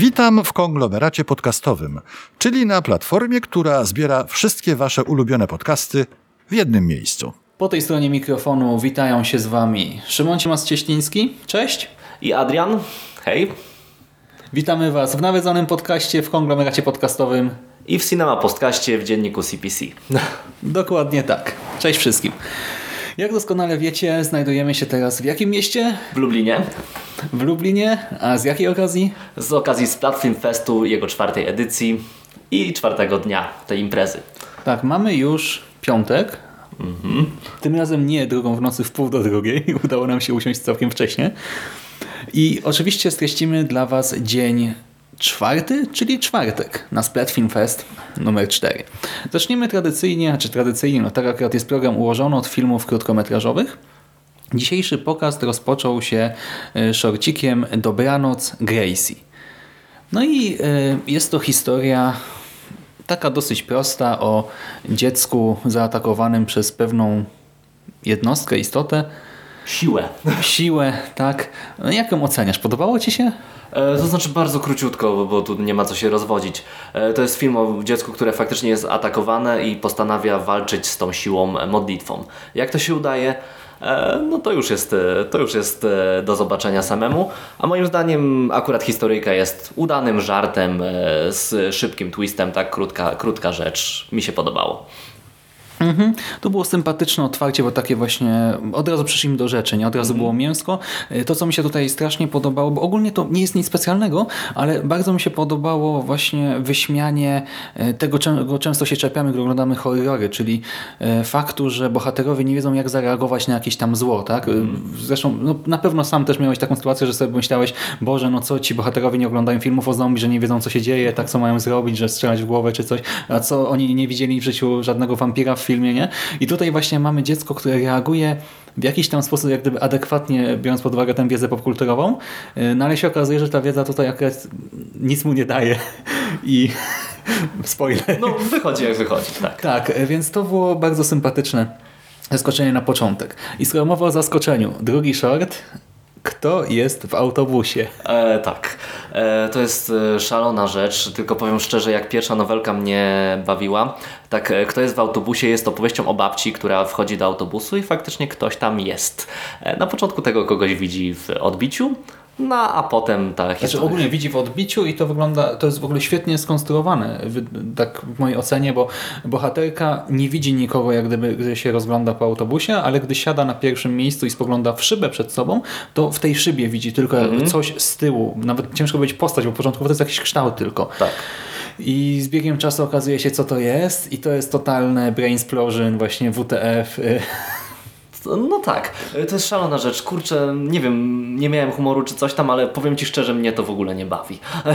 Witam w konglomeracie podcastowym, czyli na platformie, która zbiera wszystkie Wasze ulubione podcasty w jednym miejscu. Po tej stronie mikrofonu witają się z Wami Szymon Ciemas-Cieśliński, cześć. I Adrian, hej. Witamy Was w nawiedzonym podcaście w konglomeracie podcastowym. I w Cinema Postkaście w dzienniku CPC. Dokładnie tak. Cześć wszystkim. Jak doskonale wiecie, znajdujemy się teraz w jakim mieście? W Lublinie W Lublinie. A z jakiej okazji? z okazji Splatfilm Festu, jego czwartej edycji i czwartego dnia tej imprezy. Tak, mamy już piątek. Tym razem nie drugą w nocy w pół do drugiej. Udało nam się usiąść całkiem wcześnie. I oczywiście streścimy dla Was dzień czwarty, czyli czwartek na Splat Film Fest numer 4. Zaczniemy tradycyjnie, czy tradycyjnie, no tak akurat jest program ułożony od filmów krótkometrażowych. Dzisiejszy pokaz rozpoczął się e, szorcikiem Dobranoc Gracie. No i e, jest to historia taka dosyć prosta o dziecku zaatakowanym przez pewną jednostkę, istotę, Siłę. siłę, tak. No, jak ją oceniasz? Podobało Ci się? E, To znaczy bardzo króciutko, bo- tu nie ma co się rozwodzić. E, To jest film o dziecku, które faktycznie jest atakowane i postanawia walczyć z tą siłą e, modlitwą. Jak to się udaje? No to już jest, to już jest do zobaczenia samemu. A moim zdaniem akurat historyjka jest udanym żartem z szybkim twistem, tak krótka, krótka rzecz. Mi się podobało. Mhm. To było sympatyczne otwarcie, bo takie właśnie od razu przyszliśmy do rzeczy, nie? Od razu było mięsko. Y, To, co mi się tutaj strasznie podobało, bo ogólnie to nie jest nic specjalnego, ale bardzo mi się podobało właśnie wyśmianie y, tego, czego często się czepiamy, gdy oglądamy horrory, czyli y, faktu, że bohaterowie nie wiedzą, jak zareagować na jakieś tam zło, tak? Y, Zresztą no, na pewno sam też miałeś taką sytuację, że sobie myślałeś, Boże, no co ci bohaterowie nie oglądają filmów o zombie, że nie wiedzą, co się dzieje, tak co mają zrobić, że strzelać w głowę czy coś, a co oni nie widzieli w życiu żadnego wampira w filmie, nie? I tutaj właśnie mamy dziecko, które reaguje w jakiś tam sposób, jak gdyby adekwatnie, biorąc pod uwagę tę wiedzę popkulturową, yy, no ale się okazuje, że ta wiedza tutaj akurat nic mu nie daje i spoiler. No wychodzi jak wychodzi, tak. Tak, więc to było bardzo sympatyczne zaskoczenie na początek. I skoro mowa o zaskoczeniu, drugi short, kto jest w autobusie? E, tak. E, to jest e, szalona rzecz, tylko powiem szczerze, jak pierwsza nowelka mnie bawiła, tak e, Kto jest w autobusie jest opowieścią o babci, która wchodzi do autobusu i faktycznie ktoś tam jest. E, na początku tego kogoś widzi w odbiciu, no a potem ta Znaczy historia... ogólnie widzi w odbiciu i to wygląda, to jest w ogóle świetnie skonstruowane, tak w mojej ocenie, bo bohaterka nie widzi nikogo jak gdyby, gdy się rozgląda po autobusie, ale gdy siada na pierwszym miejscu i spogląda w szybę przed sobą, to w tej szybie widzi tylko jakby coś z tyłu, nawet ciężko powiedzieć postać, bo początkowo to jest jakiś kształt tylko. Tak. I z biegiem czasu okazuje się co to jest i to jest totalne brain explosion, właśnie WTF, y, No tak, E, to jest szalona rzecz. Kurczę, nie wiem, nie miałem humoru czy coś tam, ale powiem Ci szczerze, mnie to w ogóle nie bawi.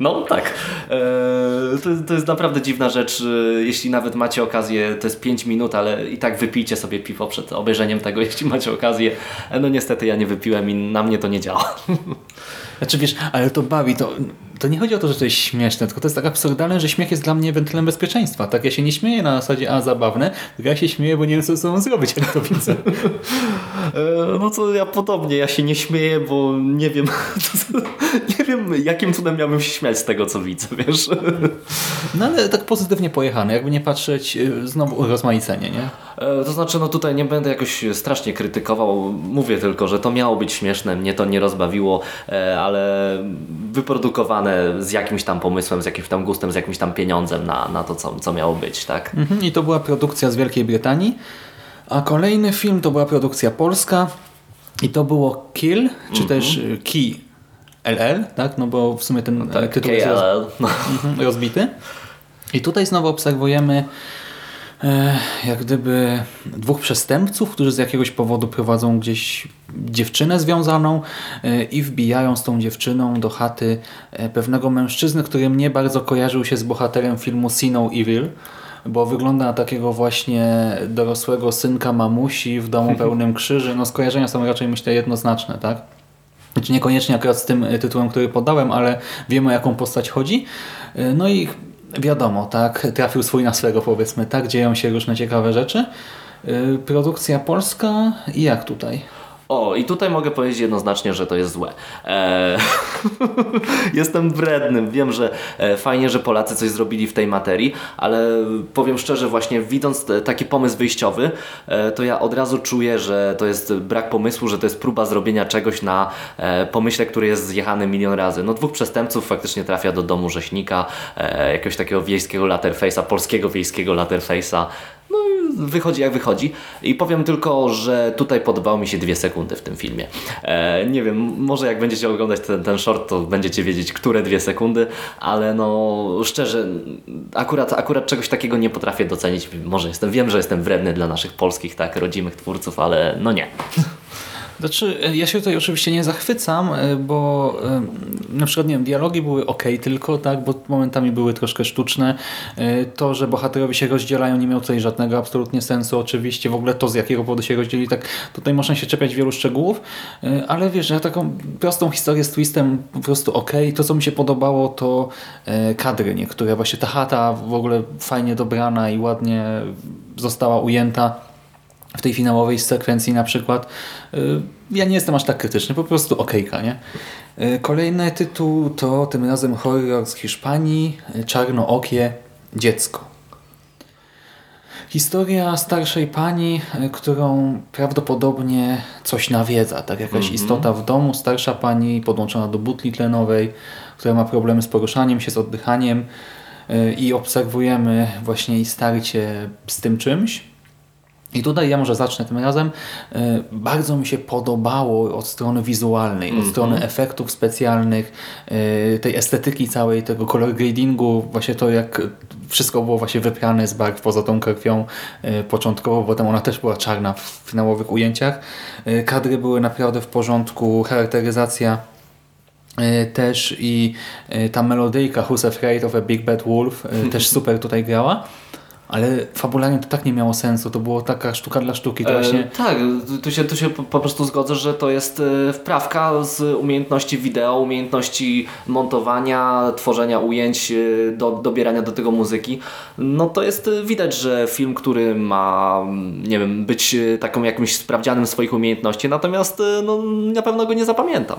No tak, E, to, to jest naprawdę dziwna rzecz. E, Jeśli nawet macie okazję, to jest 5 minut, ale i tak wypijcie sobie piwo przed obejrzeniem tego, jeśli macie okazję. No niestety ja nie wypiłem i na mnie to nie działa. Znaczy wiesz, ale to bawi, to, to nie chodzi o to, że to jest śmieszne, tylko to jest tak absurdalne, że śmiech jest dla mnie wentylem bezpieczeństwa. Tak, ja się nie śmieję na zasadzie, a zabawne, tylko ja się śmieję, bo nie wiem, co ze sobą zrobić, jak to widzę. E, No to ja podobnie, ja się nie śmieję, bo nie wiem, nie wiem jakim cudem miałbym się śmiać z tego, co widzę, wiesz. No ale tak pozytywnie pojechane, jakby nie patrzeć, y, znowu rozmaicenie, nie? E, To znaczy, no tutaj nie będę jakoś strasznie krytykował, mówię tylko, że to miało być śmieszne, mnie to nie rozbawiło, e, ale wyprodukowane z jakimś tam pomysłem, z jakimś tam gustem, z jakimś tam pieniądzem na, na to, co, co miało być, tak? Mhm, I to była produkcja z Wielkiej Brytanii, a kolejny film to była produkcja polska i to było Kill, czy też y, Key LL, tak? No bo w sumie ten Tak, tytuł jest roz. No. mhm, rozbity. I tutaj znowu obserwujemy jak gdyby dwóch przestępców, którzy z jakiegoś powodu prowadzą gdzieś dziewczynę związaną e, i wbijają z tą dziewczyną do chaty e, pewnego mężczyzny, który mnie bardzo kojarzył się z bohaterem filmu See No Evil, bo wygląda na takiego właśnie dorosłego synka mamusi w domu pełnym krzyży. No skojarzenia są raczej myślę jednoznaczne, tak? Znaczy niekoniecznie akurat z tym tytułem, który podałem, ale wiemy o jaką postać chodzi. E, No i wiadomo, tak, trafił swój na swego powiedzmy, tak, dzieją się różne ciekawe rzeczy. E, Produkcja polska i jak tutaj? O, i tutaj mogę powiedzieć jednoznacznie, że to jest złe. Eee, jestem wrednym. Wiem, że e, fajnie, że Polacy coś zrobili w tej materii, ale powiem szczerze, właśnie widząc taki pomysł wyjściowy, e, to ja od razu czuję, że to jest brak pomysłu, że to jest próba zrobienia czegoś na e, pomyśle, który jest zjechany milion razy. No dwóch przestępców faktycznie trafia do domu rzeźnika, jakiegoś takiego wiejskiego laterface'a, polskiego wiejskiego laterface'a. No wychodzi jak wychodzi. I powiem tylko, że tutaj podobało mi się dwie sekundy w tym filmie. E, nie wiem, może jak będziecie oglądać ten, ten short, to będziecie wiedzieć, które dwie sekundy, ale no szczerze, akurat, akurat czegoś takiego nie potrafię docenić. Może jestem, wiem, że jestem wredny dla naszych polskich, tak, rodzimych twórców, ale no nie. Znaczy, e, ja się tutaj oczywiście nie zachwycam, e, bo e, na przykład, nie wiem, dialogi były ok tylko, tak, bo momentami były troszkę sztuczne. To, że bohaterowie się rozdzielają, nie miało tutaj żadnego absolutnie sensu. Oczywiście w ogóle to, z jakiego powodu się rozdzieli, tak, tutaj można się czepiać wielu szczegółów, ale wiesz, ja taką prostą historię z twistem po prostu ok. To, co mi się podobało, to kadry niektóre. Właśnie ta chata w ogóle fajnie dobrana i ładnie została ujęta w tej finałowej sekwencji na przykład. Y, Ja nie jestem aż tak krytyczny, po prostu okejka, nie? Y, Kolejny tytuł to tym razem horror z Hiszpanii, y, Czarnookie dziecko. Historia starszej pani, którą prawdopodobnie coś nawiedza, tak jakaś istota w domu, starsza pani podłączona do butli tlenowej, która ma problemy z poruszaniem się, z oddychaniem i obserwujemy właśnie jej starcie z tym czymś. I tutaj ja może zacznę tym razem. E, Bardzo mi się podobało od strony wizualnej, od strony efektów specjalnych, e, tej estetyki całej, tego color gradingu, właśnie to jak wszystko było właśnie wyprane z barw poza tą krwią e, początkowo, bo tam ona też była czarna w finałowych ujęciach. Kadry były naprawdę w porządku, charakteryzacja też i ta melodyjka Who's Afraid of a Big Bad Wolf też super tutaj grała, ale fabularnie to tak nie miało sensu, to było taka sztuka dla sztuki, to właśnie E, tak, tu się, tu się po, prostu zgodzę, że to jest e, wprawka z umiejętności wideo, umiejętności montowania, tworzenia ujęć, e, do, dobierania do tego muzyki. No to jest e, widać, że film, który ma, mm, nie wiem, być taką jakimś sprawdzianem swoich umiejętności, natomiast no, na pewno go nie zapamiętam.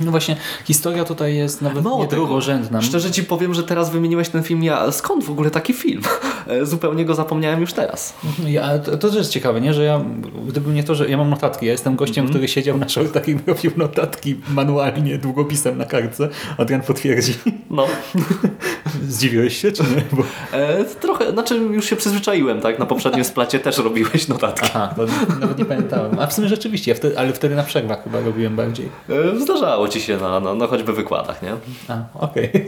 No właśnie historia tutaj jest nawet Mało nie tego, drugorzędna. Szczerze Ci powiem, że teraz wymieniłeś ten film, ja skąd w ogóle taki film? E, Zupełnie go zapomniałem już teraz. Ja, to, to też jest ciekawe, nie? że ja, gdyby nie to, że ja mam notatki, ja jestem gościem, Mhm. który siedział na shortach i robił notatki manualnie, długopisem na kartce. Adrian potwierdzi. No. Zdziwiłeś się, czy nie? Bo... E, trochę, znaczy już się przyzwyczaiłem, tak? Na poprzednim splacie też robiłeś notatki. Aha, nawet nie pamiętałem. A w sumie rzeczywiście, ja wtedy, ale wtedy na przerwach chyba robiłem bardziej. E, zdarzało ci się na, no, no choćby wykładach, nie? A, okej.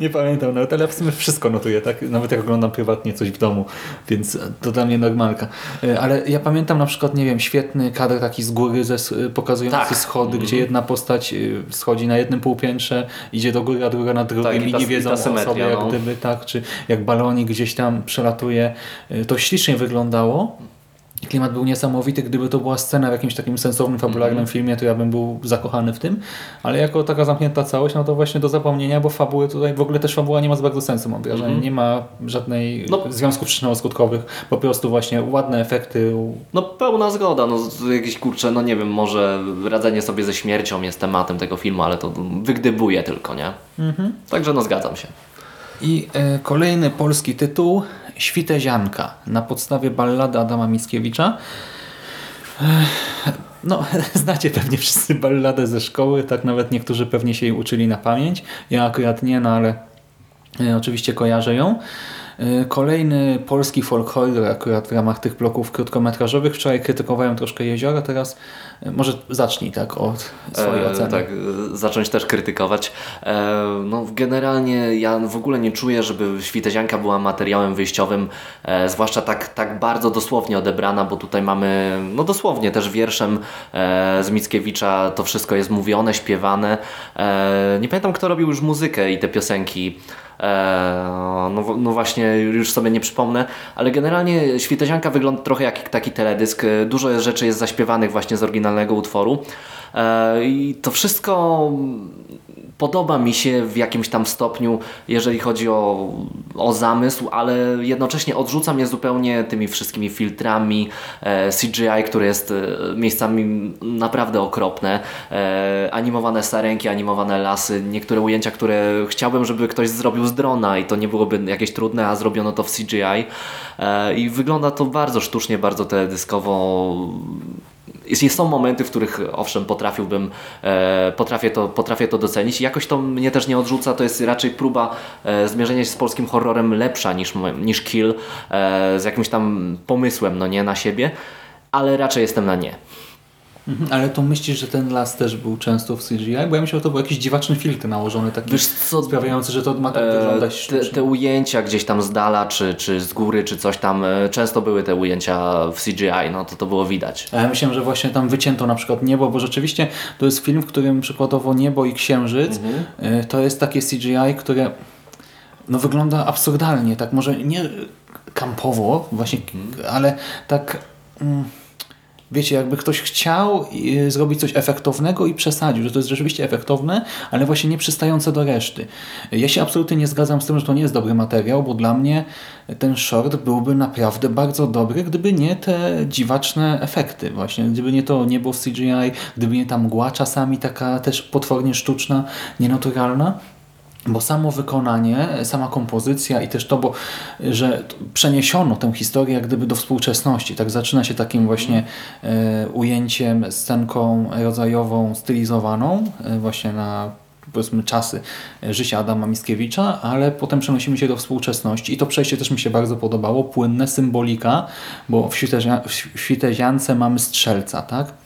Nie pamiętam nawet, ale w sumie wszystko notuję, tak? Nawet jak oglądam prywatnie coś w domu, więc to dla mnie normalka. E, Ale ja pamiętam na przykład, nie wiem, świetny kadr taki z góry ze, pokazujący Tak. schody, gdzie jedna postać y, schodzi na jednym półpiętrze, idzie do góry, a druga na drugim Tak, i i ta- nie i wiedzą o symetria, sobie, jak no. gdyby, tak? Czy jak balonik gdzieś tam przelatuje. To ślicznie wyglądało. Klimat był niesamowity, gdyby to była scena w jakimś takim sensownym, fabularnym Mhm. filmie, to ja bym był zakochany w tym, ale jako taka zamknięta całość, no to właśnie do zapomnienia, bo fabuły tutaj, w ogóle też fabuła nie ma za bardzo sensu, mam wrażenie, nie ma żadnej. No. związków przyczynowo-skutkowych, po prostu właśnie ładne efekty, No pełna zgoda, no jakieś kurcze, no nie wiem, może radzenie sobie ze śmiercią jest tematem tego filmu, ale to wygdybuje tylko, nie? Także no zgadzam się. I e, kolejny polski tytuł Świtezianka na podstawie ballady Adama Mickiewicza. No, znacie pewnie wszyscy balladę ze szkoły, tak nawet niektórzy pewnie się jej uczyli na pamięć. Ja akurat nie, no ale e, oczywiście kojarzę ją. E, Kolejny polski folk horror akurat w ramach tych bloków krótkometrażowych. Wczoraj krytykowałem troszkę Jeziora, teraz Może zacznij tak od swojej E, oceny. Tak, e, zacząć też krytykować. E, no, generalnie ja w ogóle nie czuję, żeby Świtezianka była materiałem wyjściowym, e, zwłaszcza tak, tak bardzo dosłownie odebrana, bo tutaj mamy, no dosłownie też wierszem e, z Mickiewicza to wszystko jest mówione, śpiewane. Nie pamiętam, kto robił już muzykę i te piosenki. No, no właśnie, już sobie nie przypomnę, ale generalnie Świtezianka wygląda trochę jak taki teledysk. Dużo rzeczy jest zaśpiewanych właśnie z oryginalnego utworu. E, I to wszystko podoba mi się w jakimś tam stopniu, jeżeli chodzi o, o zamysł, ale jednocześnie odrzuca mnie zupełnie tymi wszystkimi filtrami e, CGI, które jest e, miejscami naprawdę okropne. Animowane sarenki, animowane lasy, niektóre ujęcia, które chciałbym, żeby ktoś zrobił z drona i to nie byłoby jakieś trudne, a zrobiono to w CGI. I wygląda to bardzo sztucznie, bardzo teledyskowo. Jest, są momenty, w których owszem potrafiłbym, e, potrafię, to, potrafię to docenić. Jakoś to mnie też nie odrzuca, to jest raczej próba e, zmierzenia się z polskim horrorem lepsza niż, niż Kill, e, z jakimś tam pomysłem, no nie, na siebie, ale raczej jestem na nie. Mhm, Ale to myślisz, że ten las też był często w CGI? Bo ja myślę, że to był jakiś dziwaczny filtr nałożony, taki Wiesz co, sprawiający, że to ma tak E, wyglądać te, te ujęcia gdzieś tam z dala, czy, czy z góry, czy coś tam, e, często były te ujęcia w CGI, no to to było widać. A ja myślałem, że właśnie tam wycięto na przykład niebo, bo rzeczywiście to jest film, w którym przykładowo niebo i księżyc y, to jest takie CGI, które no, wygląda absurdalnie, tak może nie kampowo właśnie, ale tak mm, wiecie, jakby ktoś chciał y, zrobić coś efektownego i przesadził, że to jest rzeczywiście efektowne, ale właśnie nie przystające do reszty. Ja się absolutnie nie zgadzam z tym, że to nie jest dobry materiał, bo dla mnie ten short byłby naprawdę bardzo dobry, gdyby nie te dziwaczne efekty właśnie, gdyby nie to niebo w CGI, gdyby nie ta mgła czasami taka też potwornie sztuczna, nienaturalna. Bo samo wykonanie, sama kompozycja i też to, bo, że przeniesiono tę historię jak gdyby do współczesności. Tak zaczyna się takim właśnie e, ujęciem, scenką rodzajową, stylizowaną e, właśnie na powiedzmy czasy życia Adama Mickiewicza, ale potem przenosimy się do współczesności i to przejście też mi się bardzo podobało, płynne, symbolika, bo w Świteziance mamy strzelca, tak?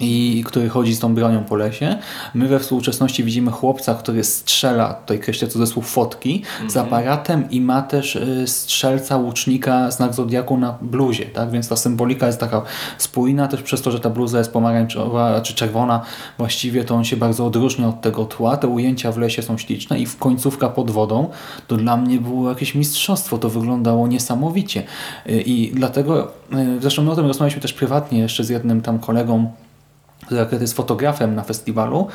I który chodzi z tą bronią po lesie. My we współczesności widzimy chłopca, który strzela, tutaj kreślę cudzysłów fotki, z aparatem i ma też y, strzelca, łucznika, znak Zodiaku na bluzie, tak? Więc ta symbolika jest taka spójna też przez to, że ta bluza jest pomarańczowa, czy czerwona właściwie, to on się bardzo odróżnia od tego tła. Te ujęcia w lesie są śliczne i w końcówka pod wodą to dla mnie było jakieś mistrzostwo. To wyglądało niesamowicie. Y, I dlatego, y, zresztą my o tym rozmawialiśmy też prywatnie jeszcze z jednym tam kolegą, który jest fotografem na festiwalu,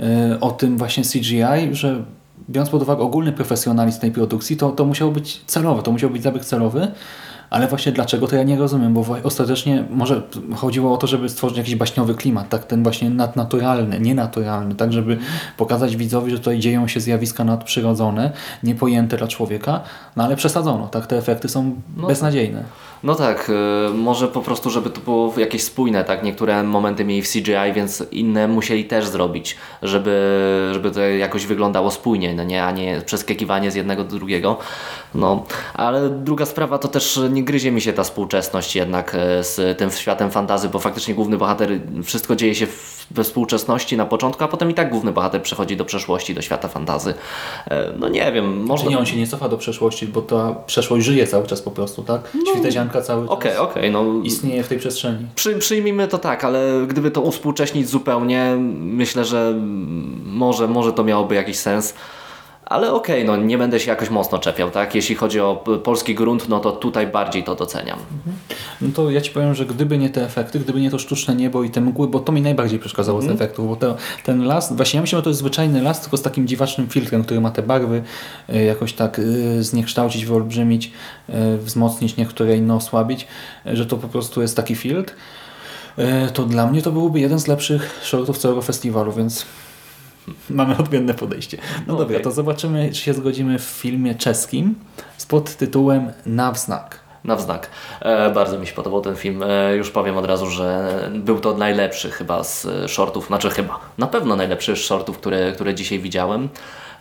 y, o tym właśnie CGI, że biorąc pod uwagę ogólny profesjonalizm tej produkcji, to, to musiało być celowe, to musiał być zabieg celowy, ale właśnie dlaczego, to ja nie rozumiem, bo ostatecznie może chodziło o to, żeby stworzyć jakiś baśniowy klimat, tak ten właśnie nadnaturalny, nienaturalny, tak żeby pokazać widzowi, że tutaj dzieją się zjawiska nadprzyrodzone, niepojęte dla człowieka, no ale przesadzono, tak te efekty są beznadziejne. No tak, y, może po prostu, żeby to było jakieś spójne, tak? Niektóre momenty mieli w CGI, więc inne musieli też zrobić, żeby, żeby to jakoś wyglądało spójnie, no nie? a nie przeskakiwanie z jednego do drugiego. No, ale druga sprawa to też nie gryzie mi się ta współczesność jednak e, z tym światem fantazy, bo faktycznie główny bohater, wszystko dzieje się we współczesności na początku, a potem i tak główny bohater przechodzi do przeszłości, do świata fantazy. E, No nie wiem, może... Czy nie, on się nie cofa do przeszłości, bo ta przeszłość żyje cały czas po prostu, tak? Świtezianka cały czas Okej, okej, no istnieje w tej przestrzeni. Przy, przyjmijmy to tak, ale gdyby to uspółcześnić zupełnie, myślę, że może, może to miałoby jakiś sens. Ale okej, no nie będę się jakoś mocno czepiał, tak? Jeśli chodzi o p- polski grunt, no to tutaj bardziej to doceniam. No to ja Ci powiem, że gdyby nie te efekty, gdyby nie to sztuczne niebo i te mgły, bo to mi najbardziej przeszkadzało z efektów, bo to, ten las, właśnie ja myślę, że to jest zwyczajny las, tylko z takim dziwacznym filtrem, który ma te barwy y, jakoś tak y, zniekształcić, wyolbrzymić, y, wzmocnić, niektóre inne osłabić, y, że to po prostu jest taki filtr. Y, To dla mnie to byłby jeden z lepszych shortów całego festiwalu, więc mamy odmienne podejście. No dobra, to zobaczymy, czy się zgodzimy w filmie czeskim z podtytułem Nawznak. Na wznak. E, bardzo mi się podobał ten film. E, już powiem od razu, że był to najlepszy chyba z e, shortów, znaczy chyba, na pewno najlepszy z shortów, które, które dzisiaj widziałem.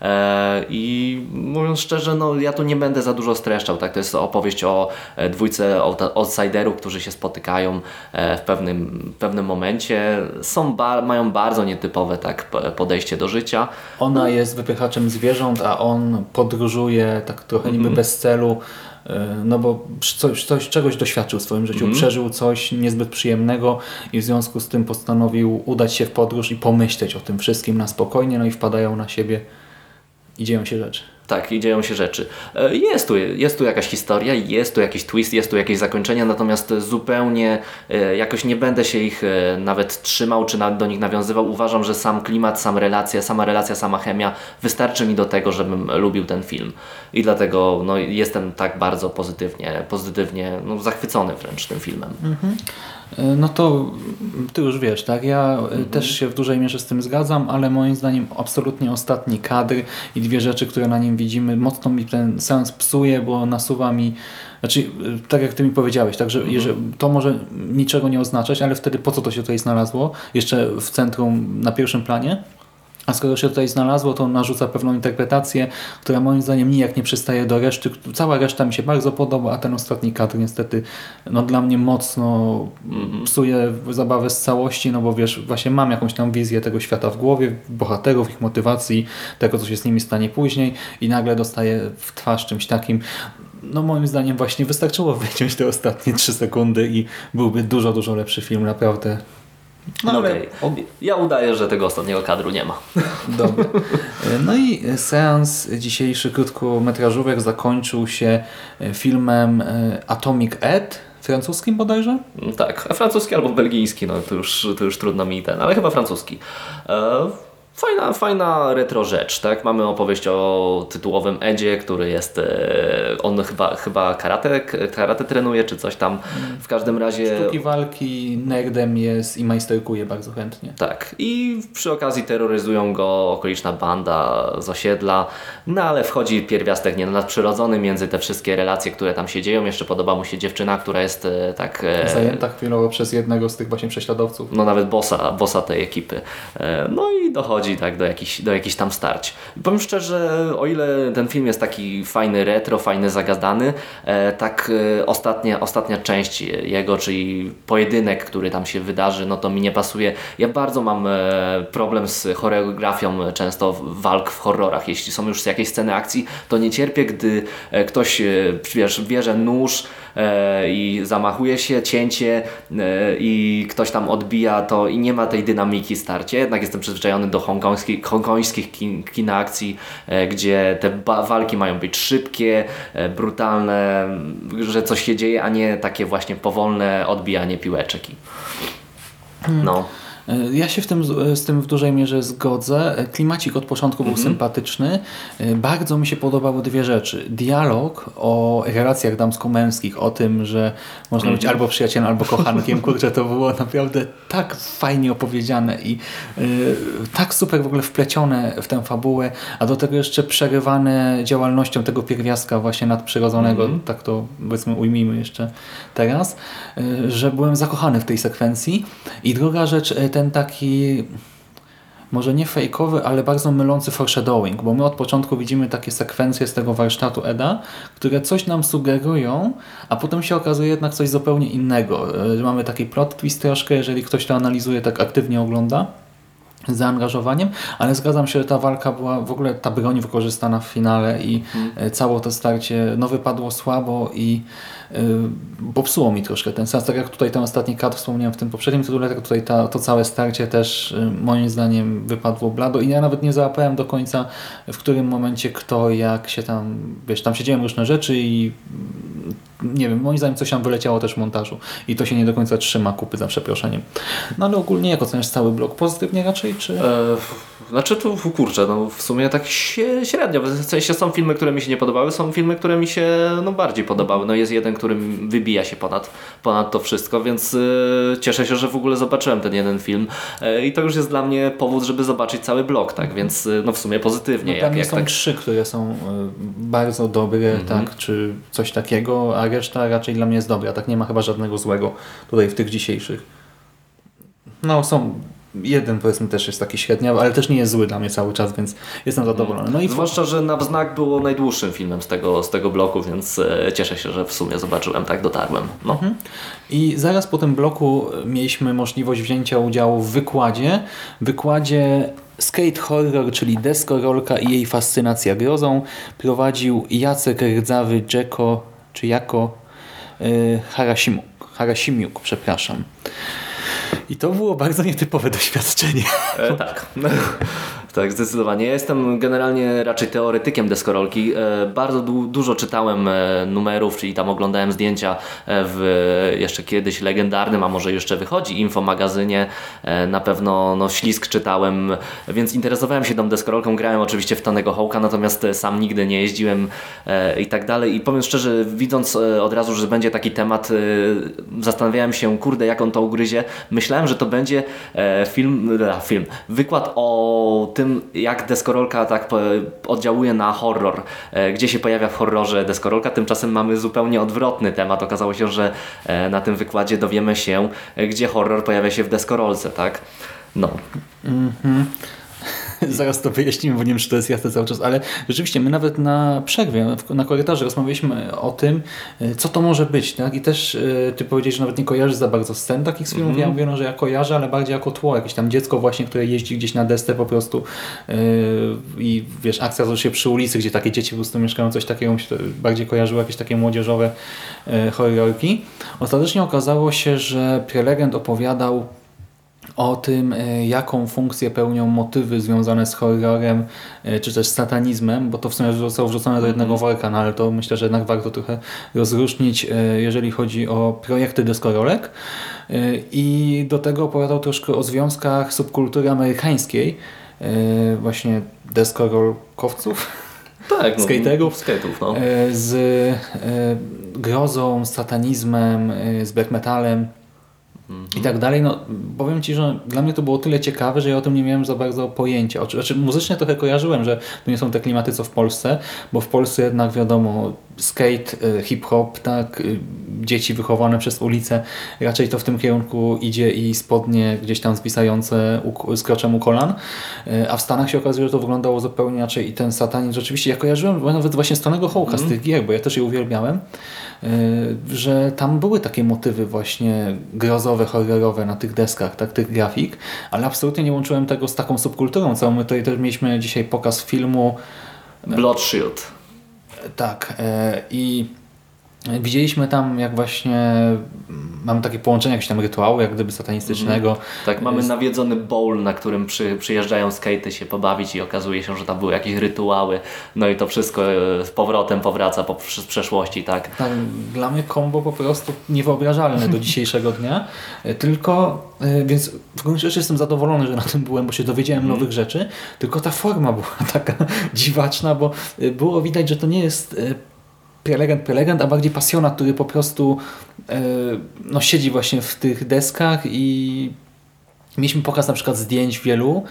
E, I mówiąc szczerze, no ja tu nie będę za dużo streszczał. Tak? To jest opowieść o e, dwójce outsiderów, którzy się spotykają e, w pewnym, pewnym momencie. Są ba- mają bardzo nietypowe tak, podejście do życia. Ona jest wypychaczem zwierząt, a on podróżuje tak trochę niby bez celu, no bo coś, coś, czegoś doświadczył w swoim życiu, przeżył coś niezbyt przyjemnego i w związku z tym postanowił udać się w podróż i pomyśleć o tym wszystkim na spokojnie, no i wpadają na siebie i dzieją się rzeczy. Tak, i dzieją się rzeczy. E, Jest tu, jest tu jakaś historia, jest tu jakiś twist, jest tu jakieś zakończenie, natomiast zupełnie e, jakoś nie będę się ich e, nawet trzymał, czy do nich nawiązywał. Uważam, że sam klimat, sam relacja, sama relacja, sama chemia wystarczy mi do tego, żebym lubił ten film. I dlatego no, jestem tak bardzo pozytywnie, pozytywnie no, zachwycony wręcz tym filmem. Y, No to ty już wiesz, tak? Ja y, też się w dużej mierze z tym zgadzam, ale moim zdaniem absolutnie ostatni kadr i dwie rzeczy, które na nim widzimy, mocno mi ten sens psuje, bo nasuwa mi, znaczy y, tak jak ty mi powiedziałeś, także jeżeli, to może niczego nie oznaczać, ale wtedy po co to się tutaj znalazło? Jeszcze w centrum, na pierwszym planie. A skoro się tutaj znalazło, to narzuca pewną interpretację, która moim zdaniem nijak nie przystaje do reszty. Cała reszta mi się bardzo podoba, a ten ostatni kadr niestety no, dla mnie mocno psuje zabawę z całości, no bo wiesz, właśnie mam jakąś tam wizję tego świata w głowie, bohaterów, ich motywacji, tego co się z nimi stanie później i nagle dostaję w twarz czymś takim. No moim zdaniem właśnie wystarczyło wyciąć te ostatnie trzy sekundy i byłby dużo, dużo lepszy film, naprawdę. No, ale-. Ja udaję, że tego ostatniego kadru nie ma. Dobra. No i seans dzisiejszy krótkometrażówek zakończył się filmem e, Atomic Ed, francuskim bodajże? Tak, a francuski albo belgijski, no to już, to już trudno mi ten, ale chyba francuski. E, fajna, fajna retro rzecz, tak? Mamy opowieść o tytułowym Edzie, który jest, e, on chyba, chyba karate, karate trenuje, czy coś tam. W każdym razie... Sztuki walki nerdem jest i majsterkuje bardzo chętnie. Tak, i przy okazji terroryzują go okoliczna banda z osiedla, no ale wchodzi pierwiastek nienadprzyrodzony między te wszystkie relacje, które tam się dzieją. Jeszcze podoba mu się dziewczyna, która jest e, tak... e, Zajęta chwilowo przez jednego z tych właśnie prześladowców. no nawet bossa, bossa tej ekipy. No i dochodzi tak do jakichś, do jakichś tam starć. Powiem szczerze, o ile ten film jest taki fajny retro, fajny zagadany, e, tak e, ostatnia, ostatnia część jego, czyli pojedynek, który tam się wydarzy, no to mi nie pasuje. Ja bardzo mam e, problem z choreografią często walk w horrorach. Jeśli są już jakieś sceny akcji, to nie cierpię, gdy ktoś wiesz, bierze nóż i zamachuje się, cięcie e, i ktoś tam odbija to i nie ma tej dynamiki starcie. Jednak jestem przyzwyczajony do hongkońskich, hongkońskich kin, kin akcji, e, gdzie te walki mają być szybkie, e, brutalne, że coś się dzieje, a nie takie właśnie powolne odbijanie piłeczek. I... No. Ja się w tym, z tym w dużej mierze zgodzę. Klimacik od początku był sympatyczny. Bardzo mi się podobały dwie rzeczy. Dialog o relacjach damsko-męskich, o tym, że można być albo przyjacielem, albo kochankiem. Kurczę, to było naprawdę tak fajnie opowiedziane i y, tak super w ogóle wplecione w tę fabułę, a do tego jeszcze przerywane działalnością tego pierwiastka właśnie nadprzyrodzonego, tak to powiedzmy ujmijmy jeszcze teraz, y, że byłem zakochany w tej sekwencji. I druga rzecz, y, ten taki może nie fejkowy, ale bardzo mylący foreshadowing, bo my od początku widzimy takie sekwencje z tego warsztatu Eda, które coś nam sugerują, a potem się okazuje jednak coś zupełnie innego. Y, Mamy taki plot twist troszkę, jeżeli ktoś to analizuje, tak aktywnie ogląda zaangażowaniem, ale zgadzam się, że ta walka była, w ogóle ta broń wykorzystana w finale i e, całe to starcie no, wypadło słabo i y, popsuło mi troszkę ten sens. Tak jak tutaj ten ostatni kadr wspomniałem w tym poprzednim tytule, tak tutaj ta, to całe starcie też y, moim zdaniem wypadło blado i ja nawet nie załapałem do końca w którym momencie kto, jak się tam, wiesz, tam się dzieją różne rzeczy i nie wiem, moim zdaniem coś tam wyleciało też w montażu i to się nie do końca trzyma kupy za przeproszeniem. No ale ogólnie jak oceniasz cały blok? Pozytywnie raczej, czy... E, znaczy tu kurczę, no w sumie tak się, średnio. W sensie są filmy, które mi się nie podobały, są filmy, które mi się no, bardziej podobały. No jest jeden, który wybija się ponad, ponad to wszystko, więc e, cieszę się, że w ogóle zobaczyłem ten jeden film e, i to już jest dla mnie powód, żeby zobaczyć cały blok, tak? Więc e, no w sumie pozytywnie. No, tam jak, jak są tak... trzy, które są y, bardzo dobre, tak, czy coś takiego, a reszta raczej dla mnie jest dobra. Tak nie ma chyba żadnego złego tutaj w tych dzisiejszych. No są jeden powiedzmy też jest taki średniawy, ale też nie jest zły dla mnie cały czas, więc jestem zadowolony. No i Zwłaszcza, że Na wznak było najdłuższym filmem z tego, z tego bloku, więc e, cieszę się, że w sumie zobaczyłem, tak dotarłem. No. Mhm. I zaraz po tym bloku mieliśmy możliwość wzięcia udziału w wykładzie. Wykładzie Skate Horror, czyli deskorolka i jej fascynacja grozą prowadził Jacek Rdzawy Dzeko, czy jako yy, Harasimiuk, przepraszam. I to było bardzo nietypowe doświadczenie. E, tak. tak, zdecydowanie. Ja jestem generalnie raczej teoretykiem deskorolki. E, bardzo du dużo czytałem e, numerów, czyli tam oglądałem zdjęcia e, w jeszcze kiedyś legendarnym, a może jeszcze wychodzi infomagazynie. Na pewno no, ślisk czytałem, więc interesowałem się tą deskorolką. Grałem oczywiście w Tonego Hołka, natomiast sam nigdy nie jeździłem i tak dalej. I powiem szczerze, widząc od razu, że będzie taki temat, zastanawiałem się, kurde, jak on to ugryzie. Myślałem, że to będzie film, film, wykład o tym, jak deskorolka tak oddziałuje na horror, e, gdzie się pojawia w horrorze deskorolka. Tymczasem mamy zupełnie odwrotny temat. Okazało się, że e, na tym wykładzie dowiemy się, e, gdzie horror pojawia się w deskorolce, tak? No. Zaraz to wyjaśnimy, bo nie wiem, czy to jest jasne cały czas, ale rzeczywiście my nawet na przerwie, na korytarzu rozmawialiśmy o tym, y, co to może być, tak? I też y, ty powiedziałeś, że nawet nie kojarzysz za bardzo scen takich z filmów. Ja mówię, no, że ja kojarzę, ale bardziej jako tło, jakieś tam dziecko właśnie, które jeździ gdzieś na desce po prostu yy, i wiesz, akcja zdarzy się przy ulicy, gdzie takie dzieci po prostu mieszkają, coś takiego mi się bardziej kojarzyło, jakieś takie młodzieżowe yy, horrorki. Ostatecznie okazało się, że prelegent opowiadał o tym, e, jaką funkcję pełnią motywy związane z horrorem, e, czy też z satanizmem, bo to w sumie zostało wrzucone do jednego worka, no ale to myślę, że jednak warto trochę rozróżnić, e, jeżeli chodzi o projekty deskorolek. I do tego opowiadał troszkę o związkach subkultury amerykańskiej, właśnie deskorolkowców, Tak, no, Skaterów? No. e, z e, grozą, z satanizmem, z black metalem i tak dalej. No, powiem Ci, że dla mnie to było tyle ciekawe, że ja o tym nie miałem za bardzo pojęcia. Znaczy, muzycznie trochę kojarzyłem, że to nie są te klimaty co w Polsce, bo w Polsce jednak wiadomo skate, e, hip-hop, tak, e, dzieci wychowane przez ulicę, raczej to w tym kierunku idzie i spodnie gdzieś tam zwisające z kroczem u kolan, E, a w Stanach się okazuje, że to wyglądało zupełnie inaczej i ten satanizm rzeczywiście, ja kojarzyłem nawet właśnie z Tonego Hołka, z tych gier, bo ja też je uwielbiałem, że tam były takie motywy właśnie grozowe, horrorowe na tych deskach, tak, tych grafik, ale absolutnie nie łączyłem tego z taką subkulturą całą. My tutaj też mieliśmy dzisiaj pokaz filmu Blood Shield. tak. e, I widzieliśmy tam, jak właśnie mm, mamy takie połączenie jakiegoś tam rytuału, jak gdyby satanistycznego. Tak, mamy nawiedzony bowl, na którym przy, przyjeżdżają skatey się pobawić i okazuje się, że tam były jakieś rytuały. No i to wszystko e, z powrotem powraca po, z przeszłości, tak. Tak, dla mnie kombo po prostu niewyobrażalne do dzisiejszego dnia. E, Tylko, e, więc w gruncie rzeczy jestem zadowolony, że na tym byłem, bo się dowiedziałem nowych rzeczy. Tylko ta forma była taka dziwaczna, bo było widać, że to nie jest prelegent, prelegent, a bardziej pasjonat, który po prostu e, no, siedzi właśnie w tych deskach i Mieliśmy pokaz na przykład zdjęć wielu,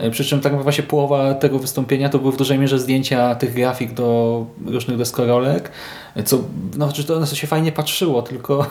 e, przy czym tak właśnie połowa tego wystąpienia to były w dużej mierze zdjęcia tych grafik do różnych deskorolek, co no, znaczy to, co się fajnie patrzyło, tylko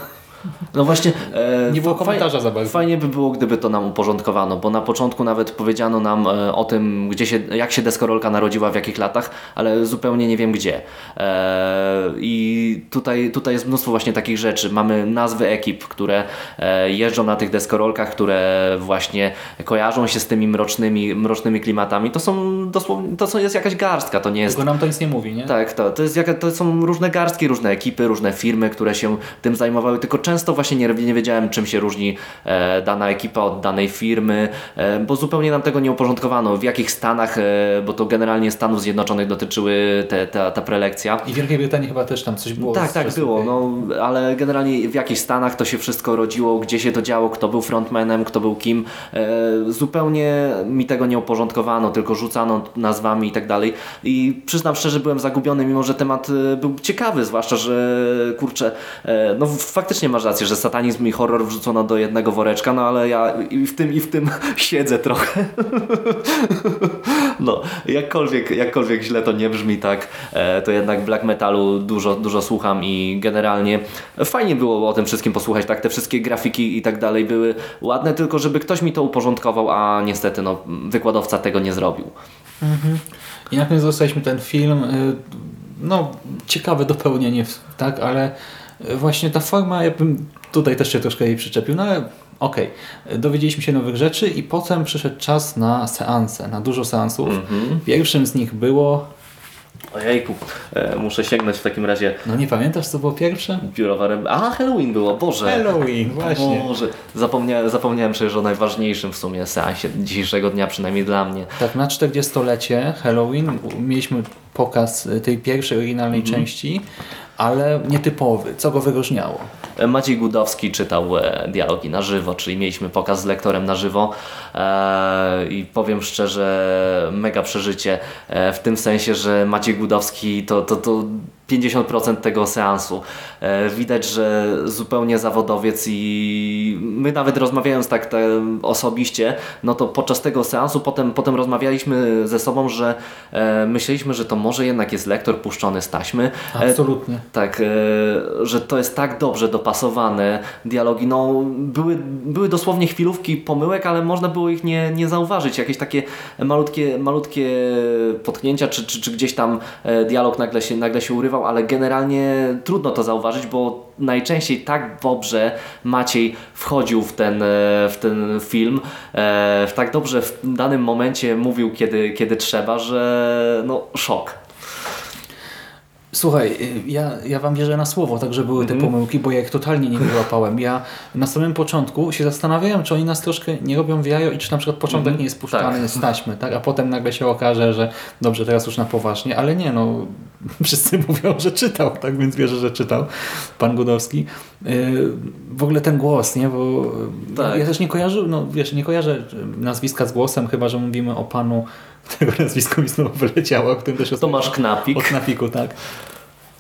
No właśnie. E, Nie było komentarza za bardzo. Fajnie by było, gdyby to nam uporządkowano, bo na początku nawet powiedziano nam e, o tym, gdzie się, jak się deskorolka narodziła, w jakich latach, ale zupełnie nie wiem gdzie. E, I tutaj, tutaj jest mnóstwo właśnie takich rzeczy. Mamy nazwy ekip, które e, jeżdżą na tych deskorolkach, które właśnie kojarzą się z tymi mrocznymi, mrocznymi klimatami. To są dosłownie, to są, jest jakaś garstka, to nie jest tylko nam to nic nie mówi, nie? tak, to, to, jest jaka, to są różne garstki, różne ekipy, różne firmy, które się tym zajmowały, tylko często właśnie nie, nie wiedziałem, czym się różni e, dana ekipa od danej firmy, e, bo zupełnie nam tego nie uporządkowano, w jakich stanach, e, bo to generalnie Stanów Zjednoczonych dotyczyły te, ta, ta prelekcja. I Wielkiej Brytanii chyba też tam coś było. Tak, tak było, no, ale generalnie w jakich stanach to się wszystko rodziło, gdzie się to działo, kto był frontmanem, kto był kim. E, zupełnie mi tego nie uporządkowano, tylko rzucano nazwami i tak dalej. I przyznam szczerze, byłem zagubiony, mimo że temat e, był ciekawy, zwłaszcza, że kurczę, e, no faktycznie masz masz rację, że satanizm i horror wrzucono do jednego woreczka, no ale ja i w tym i w tym siedzę trochę. No, jakkolwiek, jakkolwiek źle to nie brzmi, tak, e, to jednak black metalu dużo, dużo słucham i generalnie fajnie było o tym wszystkim posłuchać, tak, te wszystkie grafiki i tak dalej były ładne, tylko żeby ktoś mi to uporządkował, a niestety no, wykładowca tego nie zrobił. I na koniec ten film, y, no ciekawe dopełnienie, tak, ale właśnie ta forma, ja bym tutaj też się troszkę jej przyczepił, no ale okej, dowiedzieliśmy się nowych rzeczy i potem przyszedł czas na seanse, na dużo seansów. Pierwszym z nich było, Ojejku, e, muszę sięgnąć w takim razie no nie pamiętasz co było pierwsze? biurowa ręba. A, Halloween było, Boże. Halloween, właśnie. Boże, zapomniałem, zapomniałem przecież o najważniejszym w sumie seansie dzisiejszego dnia, przynajmniej dla mnie. Tak, na 40-lecie Halloween mieliśmy pokaz tej pierwszej oryginalnej części, ale nietypowy. Co go wyróżniało? Maciej Gudowski czytał e, dialogi na żywo, czyli mieliśmy pokaz z lektorem na żywo e, i powiem szczerze, mega przeżycie e, w tym sensie, że Maciej Gudowski to, to, to 50% tego seansu. E, widać, że zupełnie zawodowiec i my nawet rozmawiając tak te, osobiście, no to podczas tego seansu potem, potem rozmawialiśmy ze sobą, że e, myśleliśmy, że to może jednak jest lektor puszczony z taśmy. E, Absolutnie. tak, e, że to jest tak dobrze dopasowane, dialogi, no były, były dosłownie chwilówki pomyłek, ale można było ich nie, nie zauważyć, jakieś takie malutkie, malutkie potknięcia, czy, czy, czy gdzieś tam dialog nagle się, nagle się urywał, ale generalnie trudno to zauważyć, bo najczęściej tak dobrze Maciej wchodził w ten, e, w ten film, e, tak dobrze w danym momencie mówił, kiedy, kiedy trzeba, że no szok. Słuchaj, y, ja, ja Wam wierzę na słowo, także były te pomyłki, bo ja ich totalnie nie wyłapałem. Ja na samym początku się zastanawiałem, czy oni nas troszkę nie robią w jajo i czy na przykład początek nie jest puszczany Tak. z taśmy, tak? a potem nagle się okaże, że dobrze, teraz już na poważnie, ale nie, no wszyscy mówią, że czytał, tak więc wierzę, że czytał pan Gudowski. Yy, W ogóle ten głos, nie, bo Tak. ja też nie kojarzę, no wiesz, nie kojarzę nazwiska z głosem, chyba, że mówimy o panu, tego nazwisko mi znowu wyleciało, którym też Tomasz Knapik. o Knapiku, tak.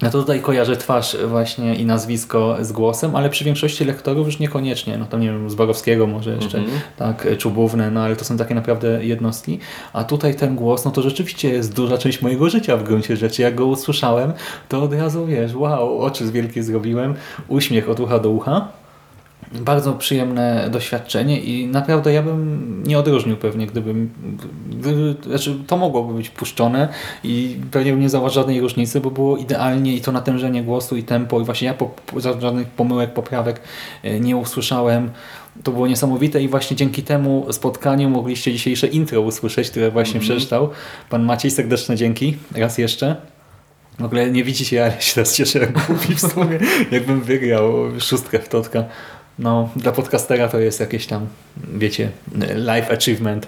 Ja to tutaj kojarzę twarz właśnie i nazwisko z głosem, ale przy większości lektorów już niekoniecznie. No to nie wiem, Zborowskiego może jeszcze, Mhm. tak, Czubówne, no ale to są takie naprawdę jednostki. A tutaj ten głos, no to rzeczywiście jest duża część mojego życia w gruncie rzeczy. Jak go usłyszałem, to od razu wiesz, wow, oczy z wielkie zrobiłem, uśmiech od ucha do ucha. Bardzo przyjemne doświadczenie i naprawdę ja bym nie odróżnił pewnie, gdybym, gdyby, znaczy to mogłoby być puszczone i pewnie bym nie zauważył żadnej różnicy, bo było idealnie i to natężenie głosu i tempo i właśnie ja po, żadnych pomyłek, poprawek e, nie usłyszałem. To było niesamowite i właśnie dzięki temu spotkaniu mogliście dzisiejsze intro usłyszeć, które właśnie przeczytał. Pan Maciej, serdeczne dzięki raz jeszcze. W ogóle nie widzicie, ale się teraz cieszę, jak mówi w sumie, jakbym wygrał szóstkę w Totka. No, dla podcastera to jest jakieś tam, wiecie, life achievement.